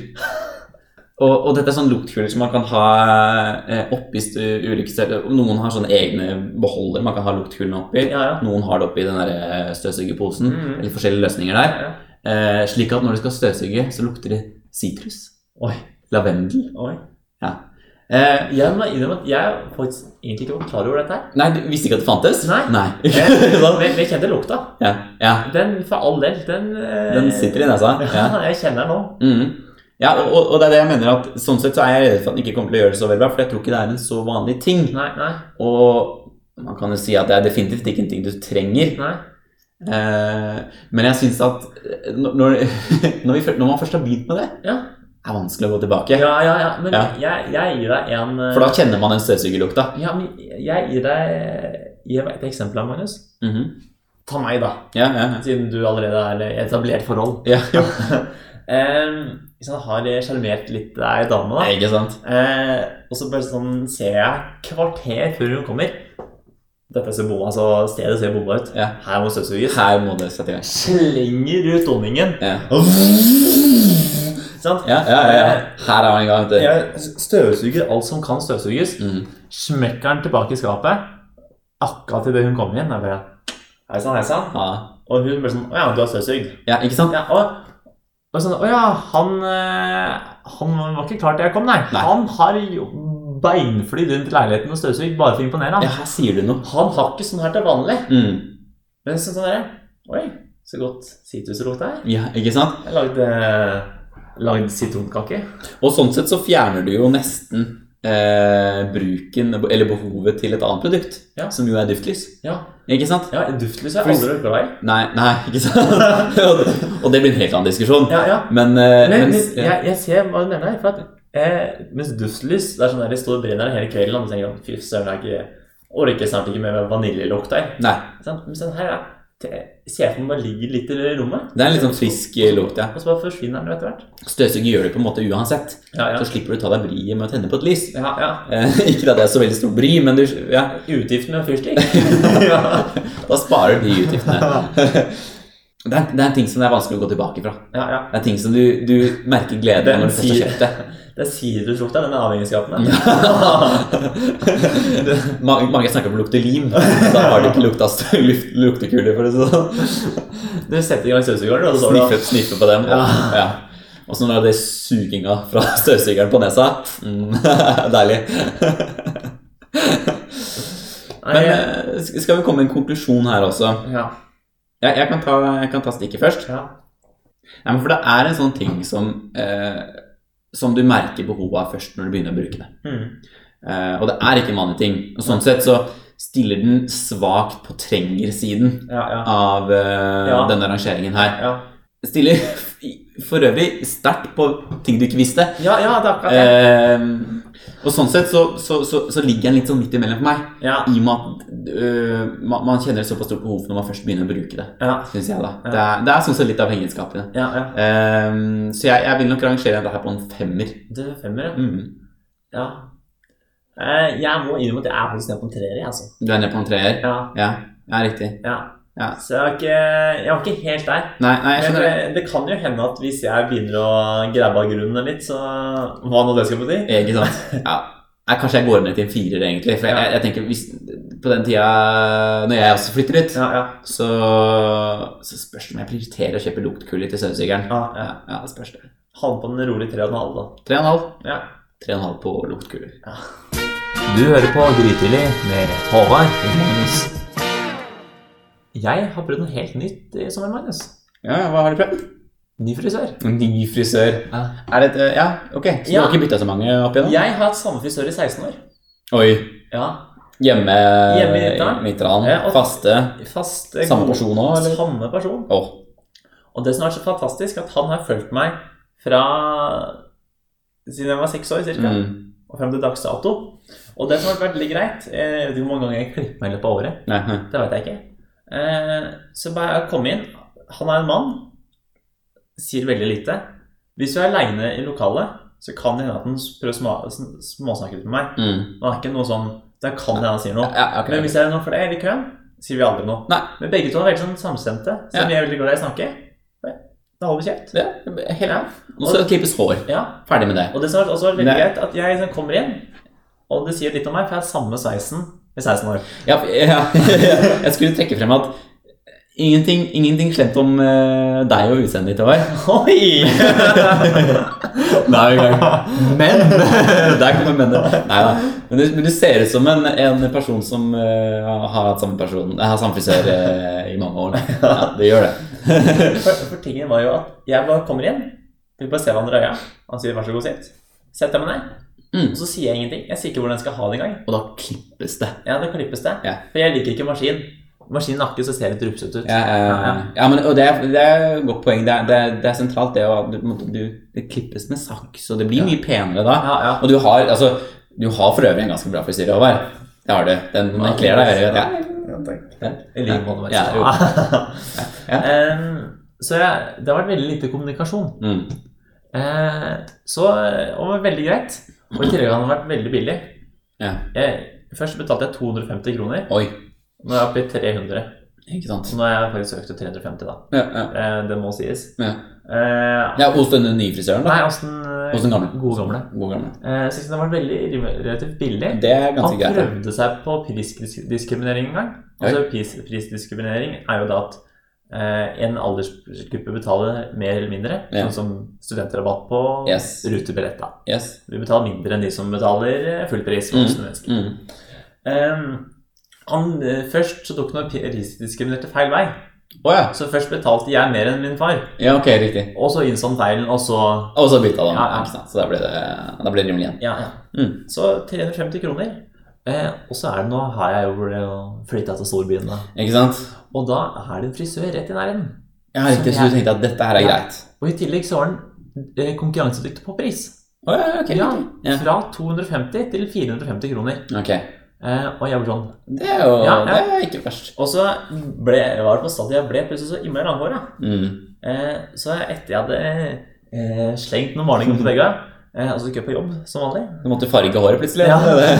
Og, og dette er sånne luktkuler som man kan ha eh, oppi ulike steder. Noen har sånne egne beholdere man kan ha luktkulene oppi. Ja, ja. Noen har det oppi den der eh, støvsugerposen. Mhm. Eller forskjellige løsninger der. ja. Eh, slik at når du skal støvsuge, så lukter det sitrus. Oi. Lavendel. Oi. Ja. Eh, Jeg må innrømme at jeg faktisk egentlig ikke var klar over dette her. nei, du visste ikke at det fantes? Nei. nei. Men jeg kjente lukta. ja, ja. Den, for all del, den eh, Den sitter i nesa. Ja. Ja, [LAUGHS] jeg kjenner den nå. Mhm. ja og, og- det er det jeg mener at sånn sett så er jeg redd for at den ikke kommer til å gjøre det så veldig bra, for jeg tror ikke det er en så vanlig ting. Nei, nei, Og man kan jo si at det er definitivt ikke en ting du trenger. nei. Eh, men jeg syns at eh, når, når, [LAUGHS] vi, når man først har begynt med det, Ja, er vanskelig å gå tilbake. ja, ja. ja. Men Ja. Jeg, jeg gir deg en eh, For da kjenner man den støvsugerlukta. Ja, men jeg gir deg Gi meg et eksempel, Magnus. Mhm. Ta meg, da. Ja, ja, ja. Siden du allerede er i etablert forhold. ja. [LAUGHS] ja. Hvis han har sjarmert litt ei dame, da. Ikke sant? Eh, og så bare sånn ser jeg kvarter før hun kommer Dette ser bomba, altså stedet ser bomba ut. Ja. Her må støvsuges. Her må det sette i gang. Slenger ut donningen. Ja. Sant? Ja, ja, ja, ja. Her er han i gang. vet. Jeg støvsuger alt som kan støvsuges. Mm. Smekker den tilbake i skapet. Akkurat idet hun kommer inn. Jeg bare Hei sann, hei sann. Ja. Og hun bare sånn Å ja, du har støvsugd. ja, ikke sant? Ja, og, og sånn Å ja, han eh, Han var ikke klar til jeg kom, nei. Nei. Han har jo beinflydd rundt leiligheten og støvsugd bare for å imponere. Han. Ja, her sier du noe. han har ikke sånn her til vanlig. Mm. Men sånn sånn der, Oi, så godt sitruslukt det er. Ja, ikke sant? Jeg lagde, lagde sitronkake. Og sånn sett så fjerner du jo nesten eh, bruken, eller behovet til et annet produkt, Ja. som jo er duftlys. Ja, Ikke sant? ja duftlys er aldri glad i. Nei, nei, ikke sant? [LAUGHS] og det blir en helt annen diskusjon. Ja, ja. Men, eh, Men, mens- men jeg, jeg ser hva du mener. For at, eh, mens duftlys det er sånn der de står og brenner hele kvelden, og tenker sånn, fy søren, jeg orker snart ikke med vaniljelukt her. Nei, Sånn, Men sånn her er det- ser for meg bare ligger litt i rommet. det er en litt sånn frisk eh, lukt, ja. Og så bare forsvinner den etter hvert. Støvsuger gjør det på en måte uansett. Ja, ja. Så slipper du ta deg bryet med å tenne på et lys. ja, ja. Eh, [LAUGHS] ikke at det er så veldig stort bry, men du, ja, Utgift med fyrstikk. [LAUGHS] [LAUGHS] da sparer de utgiftene. Det er, det er en ting som det er vanskelig å gå tilbake fra. ja, ja. Det er ting som du, du merker glede av når du først har kjøpt det. Det er siruslukta, den avhengighetsskapen. [LAUGHS] Mange, mange snakker om å lukte lim. Da har de ikke lukta st- luft- luktekule, for å si det sånn. Du setter i gang støvsugeren, og så sniffer, det Sniffe, sniffe på dem. Og, ja. og så når det er suginga fra støvsugeren på nesa mm, [LAUGHS] Deilig. Men eh, skal vi komme med en konklusjon her også? ja. Jeg, jeg, kan, ta, jeg kan ta stikket først. ja. ja. men for det er en sånn ting som, eh, som du merker behovet av først når du begynner å bruke det. Mm. Uh, og det er ikke en vanlig ting. Og sånn sett så stiller den svakt på trenger-siden Ja, ja. av uh, Ja. denne rangeringen her. Ja, Stiller [LAUGHS] for øvrig sterkt på ting du ikke visste. ja, ja det er akkurat det. Eh, og sånn sett så, så, så, så ligger den litt sånn midt imellom for meg. Ja, I og med at øh, man, man kjenner et såpass stort behov når man først begynner å bruke det. ja, Synes jeg da. Ja. Det er, det er sånn sett litt avhengighetsskapende. ja. ja. Um, så jeg, jeg vil nok rangere dette her på en femmer. Det er femmer, ja. Mm. ja. Eh, Jeg må innrømme at jeg er faktisk nede på en treer, altså. Du er nede på en treer? Ja, Ja, ja riktig. ja. Ja. Så jeg var ikke, jeg var ikke helt der. Nei, nei, jeg Men skjønner det. det, det kan jo hende at hvis jeg begynner å grabbe av grunnen litt, så hva nå det skal bety. Ikke sant? Ja. Jeg, kanskje jeg går ned til en firer, egentlig. For jeg, jeg, jeg tenker hvis, På den tida når jeg også flytter ut, Ja, ja. så, så spørs det om jeg prioriterer å kjøpe luktkuller til støvsugeren. ja, Ja, det spørs det. Halv på den en halv, da. Tre og en halv. Ja. Tre og en halv på luktkuller. Du hører på Grytidlig med Håvard Magnus. Jeg har prøvd noe helt nytt i sommer, Magnus. Ja, hva har du prøvd? Ny frisør. Ny frisør. Ja. Er det Ja, ok. Så du Ja. har ikke bytta så mange opp igjennom? Jeg har hatt samme frisør i 16 år. Oi. Ja. Hjemme, Hjemme i Nittedalen. Ja, faste. Faste. Fast Samme person òg, eller? Samme person. Åh. Og det som har vært så fantastisk, at han har fulgt meg fra siden jeg var seks år cirka, Mm. og frem til dags dato. Og det som har vært veldig greit Jeg vet ikke hvor mange ganger jeg klipper meg i løpet av året. Nei, nei. Det vet jeg ikke. Eh, så bare kom inn. Han er en mann. Sier veldig lite. Hvis du er aleine i lokalet, så kan det hende at han prøver å småsnakke litt med meg. Mm. Det er ikke noe sånn Det kan hende han sier noe. Ja, okay. Men hvis jeg er noen flere i køen, sier vi aldri noe. Nei. Men begge to er veldig sånn samstemte, så Ja. er veldig glad i å snakke. Da holder vi kjeft. Ja, helt Ja. Og så klippes hår. Ja. Ferdig med det. Og det som har også veldig greit, at jeg kommer inn, og det sier litt om meg, for jeg har samme sveisen i 16 år. Ja, ja, [LAUGHS] jeg skulle trekke frem at ingenting, ingenting slemt om eh, deg og utseendet ditt, Håvard. [LAUGHS] Oi! [LAUGHS] Nei, Men Der kommer mennet. Nei da. Men du, men du ser ut som en, en person som uh, har hatt samme person Jeg har samme frisør uh, i mange år. Ja, det gjør det. For, for tingen var jo at jeg bare kommer inn, vil bare se hverandre i øya, han sier vær så god, sitt. Setter jeg meg ned, Mm. og så sier jeg ingenting. Jeg sier ikke hvordan jeg skal ha det engang. Og da klippes det. Ja, det klippes det. Ja. For jeg liker ikke maskin. Maskinen nakke, så ser det litt rufsete ut. Ja, ja, Ja, ja, men, og det er, det er et godt poeng. Det er, det det er sentralt, det å du, du, Det klippes med saks, og det blir mye penere da. Ja, ja. Og du har, altså, du har for øvrig en ganske bra frisyre, Håvard. Det har du. Den, den kler deg veldig godt. Ja. Takk. Ja. I like måte. Ja. Så jeg, det har vært veldig lite kommunikasjon. Mm. Eh, så, og veldig greit. Og i tillegg har den vært veldig billig. ja. Jeg, først betalte jeg 250 kroner Oi. Nå er jeg oppe i 300. Ikke sant? Så nå har jeg faktisk økt til 350, da. Ja, ja. Eh, det må sies. ja. Eh, ja hos denne nye frisøren, da? Nei, hos den, eh, Hos den gamle? gode gamle. God gamle. Eh, jeg synes den var veldig relativt billig. Det er ganske greit. Han prøvde seg på prisdiskriminering en gang. Altså, pris, prisdiskriminering er jo da at en aldersgruppe betaler mer eller mindre, Ja. sånn som studentrabatt på Yes. rutebillett. Yes. Vi betaler mindre enn de som betaler eh, full pris. for. Mm. Eh, eh, først så tok han prisdiskriminerte feil vei. Oh, ja. Så først betalte jeg mer enn min far, Ja, ok, riktig. og så innså han feilen, og så Og så bytta han. Ja? Så da ble det, da blir det rimelig igjen. Ja, ja. Mm. Så 350 kroner. Eh, og så er det nå har jeg jo flytta til storbyen, da. Ikke sant? Og da er det en frisør rett i nærheten. Ja, riktig. Så du tenkte at dette her er Ja. greit? Og i tillegg så var den eh, konkurransedyktig på pris. Oh, ja, okay, Ja, okay. Fra 250 til 450 kroner. Okay. Eh, og jeg ble sånn Det er jo Ja. Det er ikke verst. Og så ble, var det på stadiet jeg ble plutselig så innmari langhåra. Mm. Eh, så etter jeg hadde eh, slengt noen maling på veggene, eh, gikk jeg på jobb som vanlig Du måtte farge håret plutselig. Ja.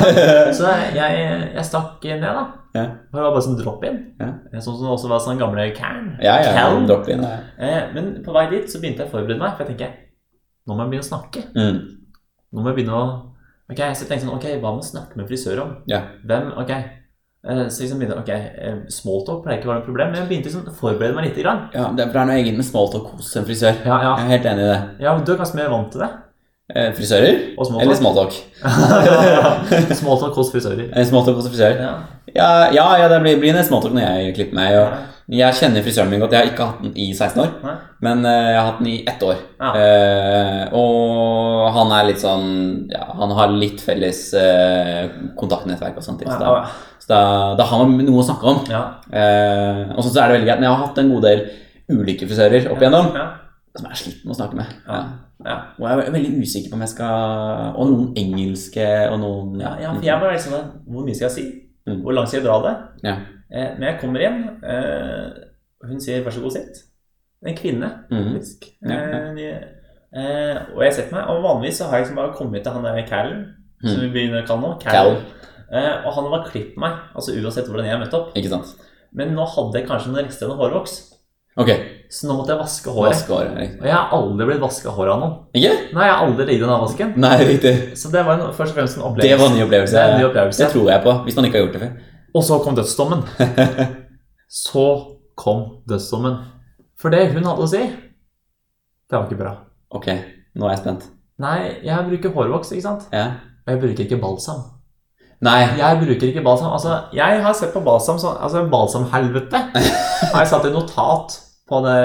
[LAUGHS] Så jeg, jeg stakk ned, da. Ja. Det var bare sånn drop-in. Ja. Sånn som det også var sånn gamle can. ja, ja. can. Ja. Eh, men på vei dit så begynte jeg å forberede meg, for jeg tenker nå må jeg begynne å snakke. Mm. Nå må jeg begynne å Ok, Så jeg tenkte sånn, ok, hva må jeg snakke med frisør om? Ja. Hvem? Ok. Eh, Så liksom begynte, ok, eh, Smalltalk pleier ikke å være noe problem, men jeg begynte liksom å forberede meg litt. Grann. ja, det er noe eget med smalltalk hos en frisør. Ja, ja. Jeg er helt enig i det. ja, Du er kanskje mer vant til det? Eh, frisører? Og smalltalk? Eller smalltalk? [LAUGHS] Smalltalk hos frisører. Eh, Smalltalk hos frisører. Ja. Ja, ja, ja det blir, blir en smalltalk når jeg klipper meg. Og jeg kjenner frisøren min godt. Jeg har ikke hatt den i 16 år, Nei. men eh, jeg har hatt den i ett år. Ja. Eh, og han er litt sånn Ja, han har litt felles uh, kontaktnettverk og sånt. Så, da, Ja, så da, da har man noe å snakke om. ja. Eh, og så er det veldig greit. Men jeg har hatt en god del ulike frisører opp igjennom Ja. Som jeg har slitt med å snakke med. Ja. Ja. Og jeg er veldig usikker på om jeg skal Og noen engelske, og noen Ja, ja, for jeg var veldig sånn Hvor mye skal jeg si? Mm. Hvor langt skal jeg dra det? Ja. Eh, når jeg kommer hjem eh, hun sier 'vær så god, sitt'. En kvinne, Mhm. faktisk. Ja, ja. Eh, eh, og jeg setter meg, og vanligvis så har jeg liksom bare kommet til han der Callen, som Mhm. vi begynner å kalle nå. Cal. Eh, og han var klippet meg, altså uansett hvordan jeg møtte opp. Ikke sant? Men nå hadde jeg kanskje noen rester av hårvoks, Ok. så nå måtte jeg vaske håret. Vaske håret. riktig. Og jeg har aldri blitt vaska håret av noen. Ikke? Nei, jeg har aldri ligget i den avvasken. Nei, riktig. Så det var en, først og fremst en opplevelse. Det var en ny opplevelse. Det er en ny opplevelse. Det tror jeg på, hvis man ikke har gjort det før. Og så kom dødsdommen. [LAUGHS] Så kom dødsdommen. For det hun hadde å si, det var ikke bra. Ok, nå er jeg spent. Nei, jeg bruker hårvoks, ikke sant? Ja. Og jeg bruker ikke balsam. Nei. Jeg bruker ikke balsam. Altså, jeg har sett på balsam som Altså, balsamhelvete [LAUGHS] har jeg satt et notat på det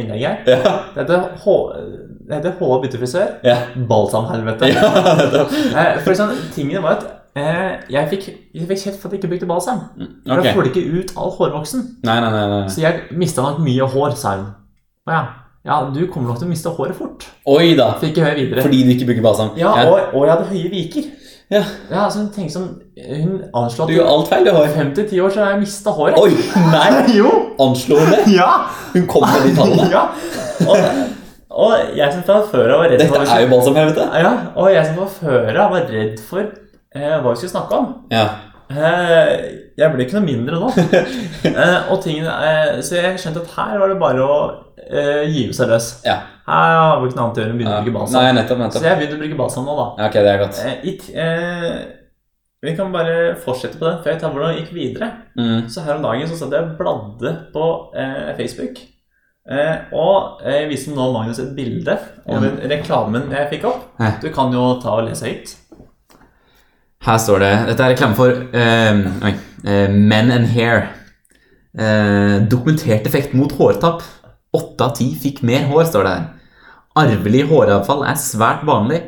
innlegget. Ja. Det heter H- det heter H. byttefrisør. Ja. Balsamhelvete. ja. [LAUGHS] Eh, For sånn, tingene var at eh, jeg fikk, jeg fikk kjeft for at jeg ikke brukte balsam. For okay. da får du ikke ut all hårvoksen. Nei, nei, nei. nei. Så jeg mista nok mye hår, sa hun. Ja. Ja, du kommer nok til å miste håret fort. Oi da. Fikk jeg høre videre. Fordi du ikke bruker balsam. Ja, og, og jeg hadde høye viker. Ja. Ja, altså hun sånn Hun anslo Du gjør alt feil, du har. i 5-10 år så har jeg mista håret. Oi! Nei! [LAUGHS] Jo! Anslo hun det? [LAUGHS] Ja! Hun kom med de [LAUGHS] tallene. ja. Og, og jeg som fra før av var redd Dette for er jo balsamhelvete. Ja, og jeg som fra før av var redd for eh, hva vi skulle snakke om. Ja. Eh, jeg blir ikke noe mindre nå. [LAUGHS] eh, og tingene, eh, så jeg skjønte at her var det bare å gyve seg løs. Ja. Her har vi ikke noe annet å gjøre enn å begynne å bruke balsam. Nei, nettopp, Så jeg begynte å bruke balsam nå, da. Ja, Ok, det er godt. Eh, i eh, vi kan bare fortsette på den for jeg tar hvordan det gikk videre. Mm. Så her om dagen så satt jeg og bladde på eh, Facebook. Eh, og jeg viste nå Magnus et bilde av den reklamen jeg fikk opp. Du kan jo ta og lese høyt. Her står det Dette er reklame for uh, eh, Men and Hair. Uh, dokumentert effekt mot hårtapp. Åtte av ti fikk mer hår, står det her. Arvelig håravfall er svært vanlig.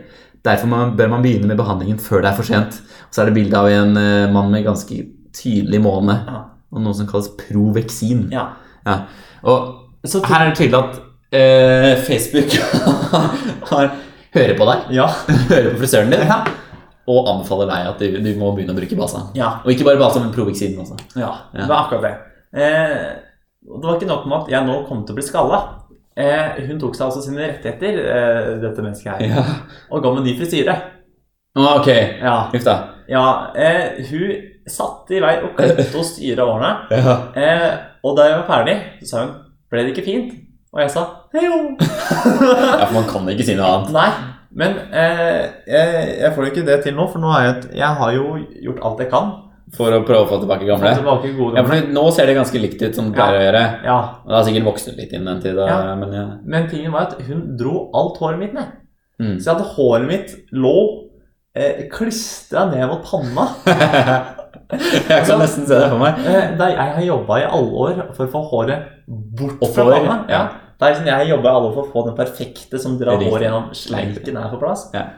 Derfor man, bør man begynne med behandlingen før det er for sent. Og så er det bilde av en eh, mann med ganske tydelig måne og noe som kalles proveksin. Ja. Ja. Og Så her er det tydelig at Facebook [LAUGHS] har, hører på deg, Ja. [LAUGHS] hører på frisøren din, Ja. Og anbefaler deg at du, du må begynne å bruke Basa. ja. Og ikke bare Basa, men Provexin også. Ja, Ja. det var akkurat det. Eh, det var ikke nok med at jeg nå kom til å bli skalla. Eh, hun tok seg altså sine rettigheter, eh, dette mennesket her, Ja. og ga meg ny frisyre. Ah, ok. Ja. Uff da. Ja, eh, hun satte i vei og kløpte og styra årene. [LAUGHS] Ja. Eh, og da jeg var ferdig, så sa hun Ble det ikke fint? Og jeg sa jo. [LAUGHS] ja, for man kan ikke si noe annet. Nei. Men eh, jeg, jeg får jo ikke det til nå, for nå har jeg, jeg har jo gjort alt jeg kan. For å prøve å få tilbake gamle. Få tilbake gode Ja, for Nå ser det ganske likt ut som det pleier å gjøre. Ja. Det har sikkert vokst litt inn den tiden. Ja. Men ja. Men tingen var at hun dro alt håret mitt ned. Mm. Så jeg hadde håret mitt lå eh, klistra ned mot panna. [LAUGHS] Jeg kan nesten se det for meg. Eh, jeg har jobba i alle år for å få håret bort fra panna. ja. Det er liksom jeg jobber jobba alle for å få den perfekte som drar Riktig. håret gjennom sleiken her på plass. Ja.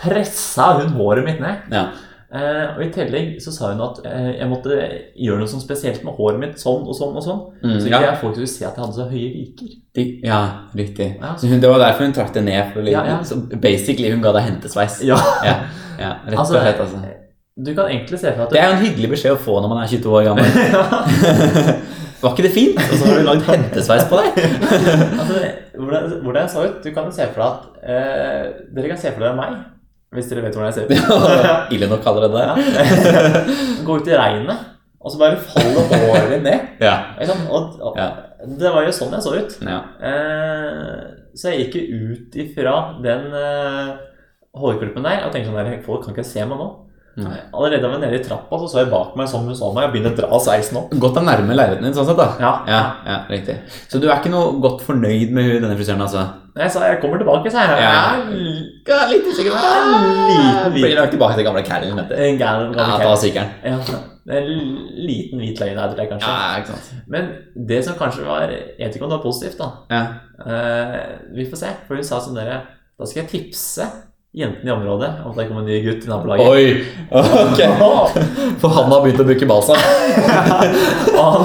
Pressa hun håret mitt ned. Ja. Eh, og I tillegg så sa hun at eh, jeg måtte gjøre noe sånn spesielt med håret mitt. Sånn og sånn og sånn. Mm, så ja. ikke jeg folk skulle se at jeg hadde så høye viker. De, ja, riktig. Ja. Så hun, det var derfor hun trakk det ned. For Ja, ja. Så basically hun ga deg hentesveis. Ja. Ja, ja, rett Altså, og slett. Altså. Du kan egentlig se for Det er jo en hyggelig beskjed å få når man er 22 år gammel. [LAUGHS] [LAUGHS] Var ikke det fint? Og så har du lagd hentesveis på deg. [LAUGHS] altså, hvordan, hvordan jeg så ut Du kan se for deg at eh, Dere kan se for dere meg, hvis dere vet hvordan jeg ser ut. [LAUGHS] Ille nok allerede. Ja. [LAUGHS] Gå ut i regnet, og så bare faller håret ned. Ja. Ikke? Og, og, Ja. Det var jo sånn jeg så ut. ja. Eh, så jeg gikk jo ut ifra den eh, hårklippen der og tenkte sånn der Folk kan ikke se meg nå. Nei. Allerede da jeg var nede i trappa, så så jeg bak meg som hun så meg, og begynner å dra sveisen opp. Godt å nærme leiligheten din, sånn sett, da. Ja. Ja, ja, riktig. Så du er ikke noe godt fornøyd med denne frisøren, altså? Jeg sa jeg kommer tilbake, sa jeg. Jeg er litt usikker. er liten Blir nok tilbake til gamle Carolyn, vet du. En gal, Ja, ta sykkelen. ja, En liten hvit løgn er det kanskje. Ja, ikke sant. Men det som kanskje var Jeg vet ikke om det var positivt, da. Ja. Uh, vi får se. For hun sa sånn dere Da skal jeg tipse jentene i området om det kommer en ny gutt i nabolaget. Oi! [LAUGHS] Ok. [LAUGHS] For han har begynt å bruke balsam. [LAUGHS] Og han,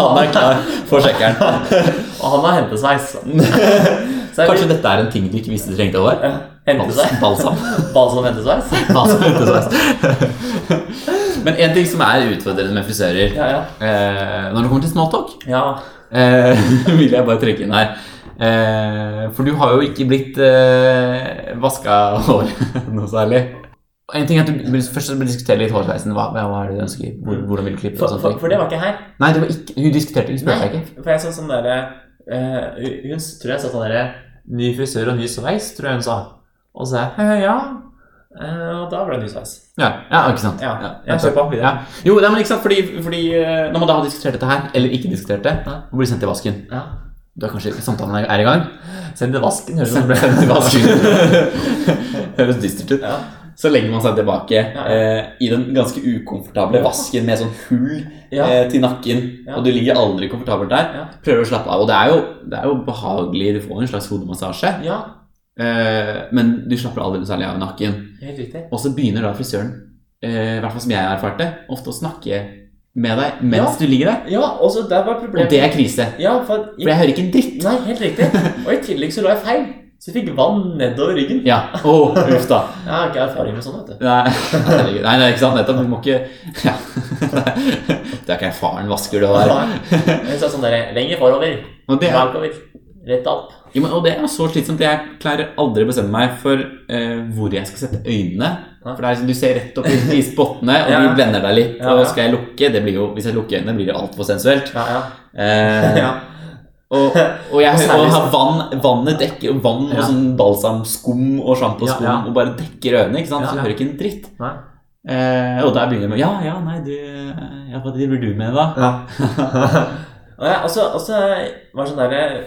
Han er klar for sjekkeren. og han har hentesveis. Så Kanskje vil- dette er en ting du ikke visste du trengte over? Hentesveis? Balsam. Balsam hentesveis? Balsam hentesveis. Men en ting som er utfordrende med frisører Ja, ja. eh, Når det kommer til smalltalk, ja. eh, vil jeg bare trekke inn her. Eh, for du har jo ikke blitt eh, vaska [LAUGHS] hår noe særlig. En ting er at du Først bør diskutere litt hårsveisen. Hva, hva er det du ønsker? Hvor, hvordan vil du klippe? For, for, for det var ikke her. Nei, det var ikke, hun diskuterte ikke. Nei, ikke. For jeg sa sånn derre eh, Hun tror jeg sa sånn derre Ny frisør og ny sveis, tror jeg hun sa. Og så sa jeg «Eh, ja. Eh, og da ble det ny sveis. Ja, ja, ikke sant. Ja, Ja, jeg på. Ja. Jo, nei, men ikke sant, fordi, fordi eh, når man da har diskutert dette her, eller ikke diskutert det, og blir sendt i vasken Ja. Da er kanskje samtalen er- i gang. Send til vasken, høres det ut vasken. [LAUGHS] Høres dystert ut. Ja. Så legger man seg tilbake Ja. eh, i den ganske ukomfortable vasken med sånn hull Ja. eh, til nakken, og du ligger aldri komfortabelt der. Prøver å slappe av. Og det er jo, det er jo behagelig, du får en slags hodemassasje, ja, eh, men du slapper aldri særlig av i nakken. helt. Og så begynner da frisøren, eh, i hvert fall som jeg erfarte, ofte å snakke med deg mens Ja. du ligger der. Ja, og så der var Og det er krise. Ja, for, For jeg hører ikke en dritt. Nei, helt riktig. [LAUGHS] Og i tillegg så la jeg feil. Så jeg fikk vann nedover ryggen. Ja. oh, uff da. [LAUGHS] Jeg har ikke erfaring med sånn, vet du. Nei, [LAUGHS] nei, nei, ikke sant. Nettopp. Du må ikke ja. Det er ikke erfaren vasker du har. Jeg sånn der, lenger forover, er, bakover, rett opp. Jo, men, og det er så slitsomt. Jeg klarer aldri å bestemme meg for eh, hvor jeg skal sette øynene. Ja. For er liksom, Du ser rett opp i, spottene, og Ja. de blender deg litt. Ja, Og skal jeg lukke det blir jo, Hvis jeg lukker øynene, blir det altfor sensuelt. Ja, ja. Eh, [LAUGHS] ja. Og, og jeg Og har vann, vannet dekker vann og Ja. sånn balsamskum og sjamposkum Ja, ja. og bare dekker øynene. ikke sant? Ja, Så du ja. hører ikke en dritt. Eh, og der begynner jeg med Ja, ja, nei, du ja, Hva driver du med, da? Ja. [LAUGHS] Og jeg, altså, var det sånn der, jeg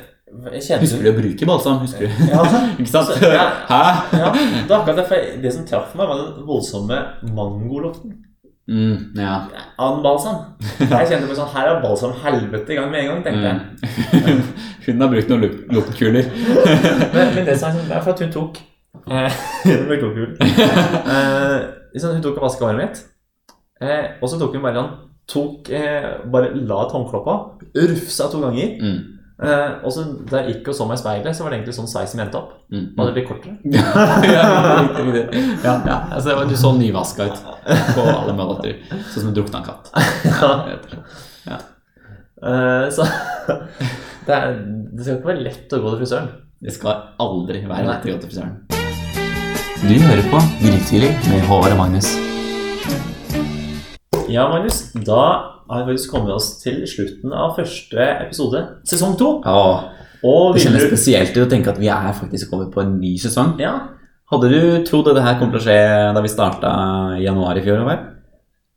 kjente Husker du å bruke balsam? Husker du? Ja. [LAUGHS] ikke sant? Så, ja. Hæ? Ja, det akkurat det, for det som traff meg, var den voldsomme mangolukten Mm, ja. av balsam. Jeg kjente på sånn, her er balsam helvete i gang med en gang, tenkte jeg. Mm. [LAUGHS] Hun har brukt noen luk- luktkuler. [LAUGHS] Men, men det som er sånn, det er for at hun tok eh, Hun ble klok, hun. Eh, liksom, hun tok og vasket håret mitt, eh, og så tok hun bare sånn tok, eh, bare la et håndkle på, rufsa to ganger. Mm. Eh, og så da jeg gikk og så meg i speilet, så var det egentlig sånn sveisen som endte opp. Mm. Bare det ble kortere. [LAUGHS] ja, ja. Altså, du så nyvaska ut på alle måter. Sånn som en drukna katt. Ja. Eh, så [LAUGHS] det, er, det skal ikke være lett å gå til frisøren. Det skal aldri være lett å gå til frisøren. Du hører på Grytidlig med Håvard og Magnus. Ja, Magnus. Da har vi faktisk kommet oss til slutten av første episode, sesong to. Ja, Og det kjennes du spesielt ut å tenke at vi er faktisk kommet på en ny sesong. Ja. Hadde du trodd at det her kom til å skje da vi starta i januar i fjor? Eller?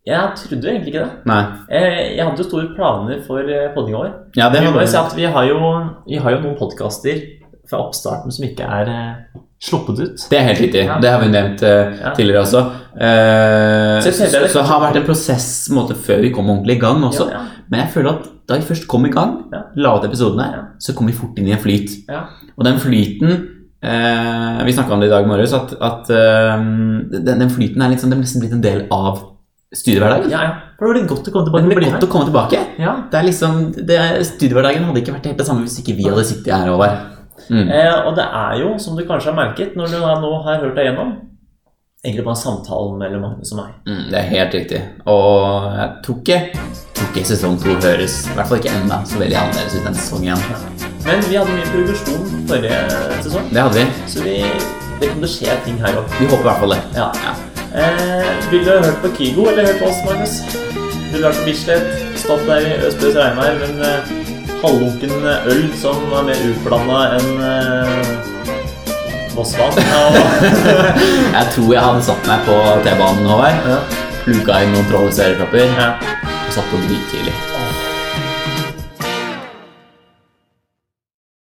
Jeg trodde egentlig ikke det. Nei. Eh, Jeg hadde jo store planer for podding poddinga vår. Ja, det Vi hadde at vi har jo, vi har jo noen podkaster fra oppstarten som ikke er eh, sluppet ut. Det er helt riktig. Ja. Det har vi nevnt uh, Ja. tidligere også. Uh, Så så, så har vært en prosess en måte, før vi kom ordentlig i gang også. Ja, ja. Men jeg føler at da vi først kom i gang, Ja. la ut episodene, Ja. så kom vi fort inn i en flyt. Ja. Og den flyten uh, Vi snakka om det i dag morges, at, at den, den flyten er liksom, den er nesten blitt en del av studiehverdagen. Ja, ja. For det var godt å komme tilbake Det godt å komme tilbake. Ja. Det er liksom, det, Studiehverdagen hadde ikke vært helt det samme hvis ikke vi hadde sittet her. Håvard. Mm. Eh, og det er jo, som du kanskje har merket når du nå har hørt deg gjennom, egentlig bare samtalen mellom Magnus og meg. Mm, det er helt riktig. Og jeg tror ikke, tror ikke sesong to høres I hvert fall ikke ennå så veldig annerledes ut enn sesong én. Men vi hadde mye progresjon forrige sesong, Det hadde vi. så vi, det kommer til å skje ting her òg. Vi håper i hvert fall det. Ja. Ja. Eh, vil du hørt på Kygo eller hørt på oss, Magnus? Vil du hørt på Bislett? Stått der i Østbøs regnvær men eh, halvlunken øl som var mer utblanda enn eh, Vossvann? [LAUGHS] Jeg tror jeg hadde satt meg på T-banen, Håvard. ja. Pluka inn noen trollseerkapper ja. og satt på drittidlig.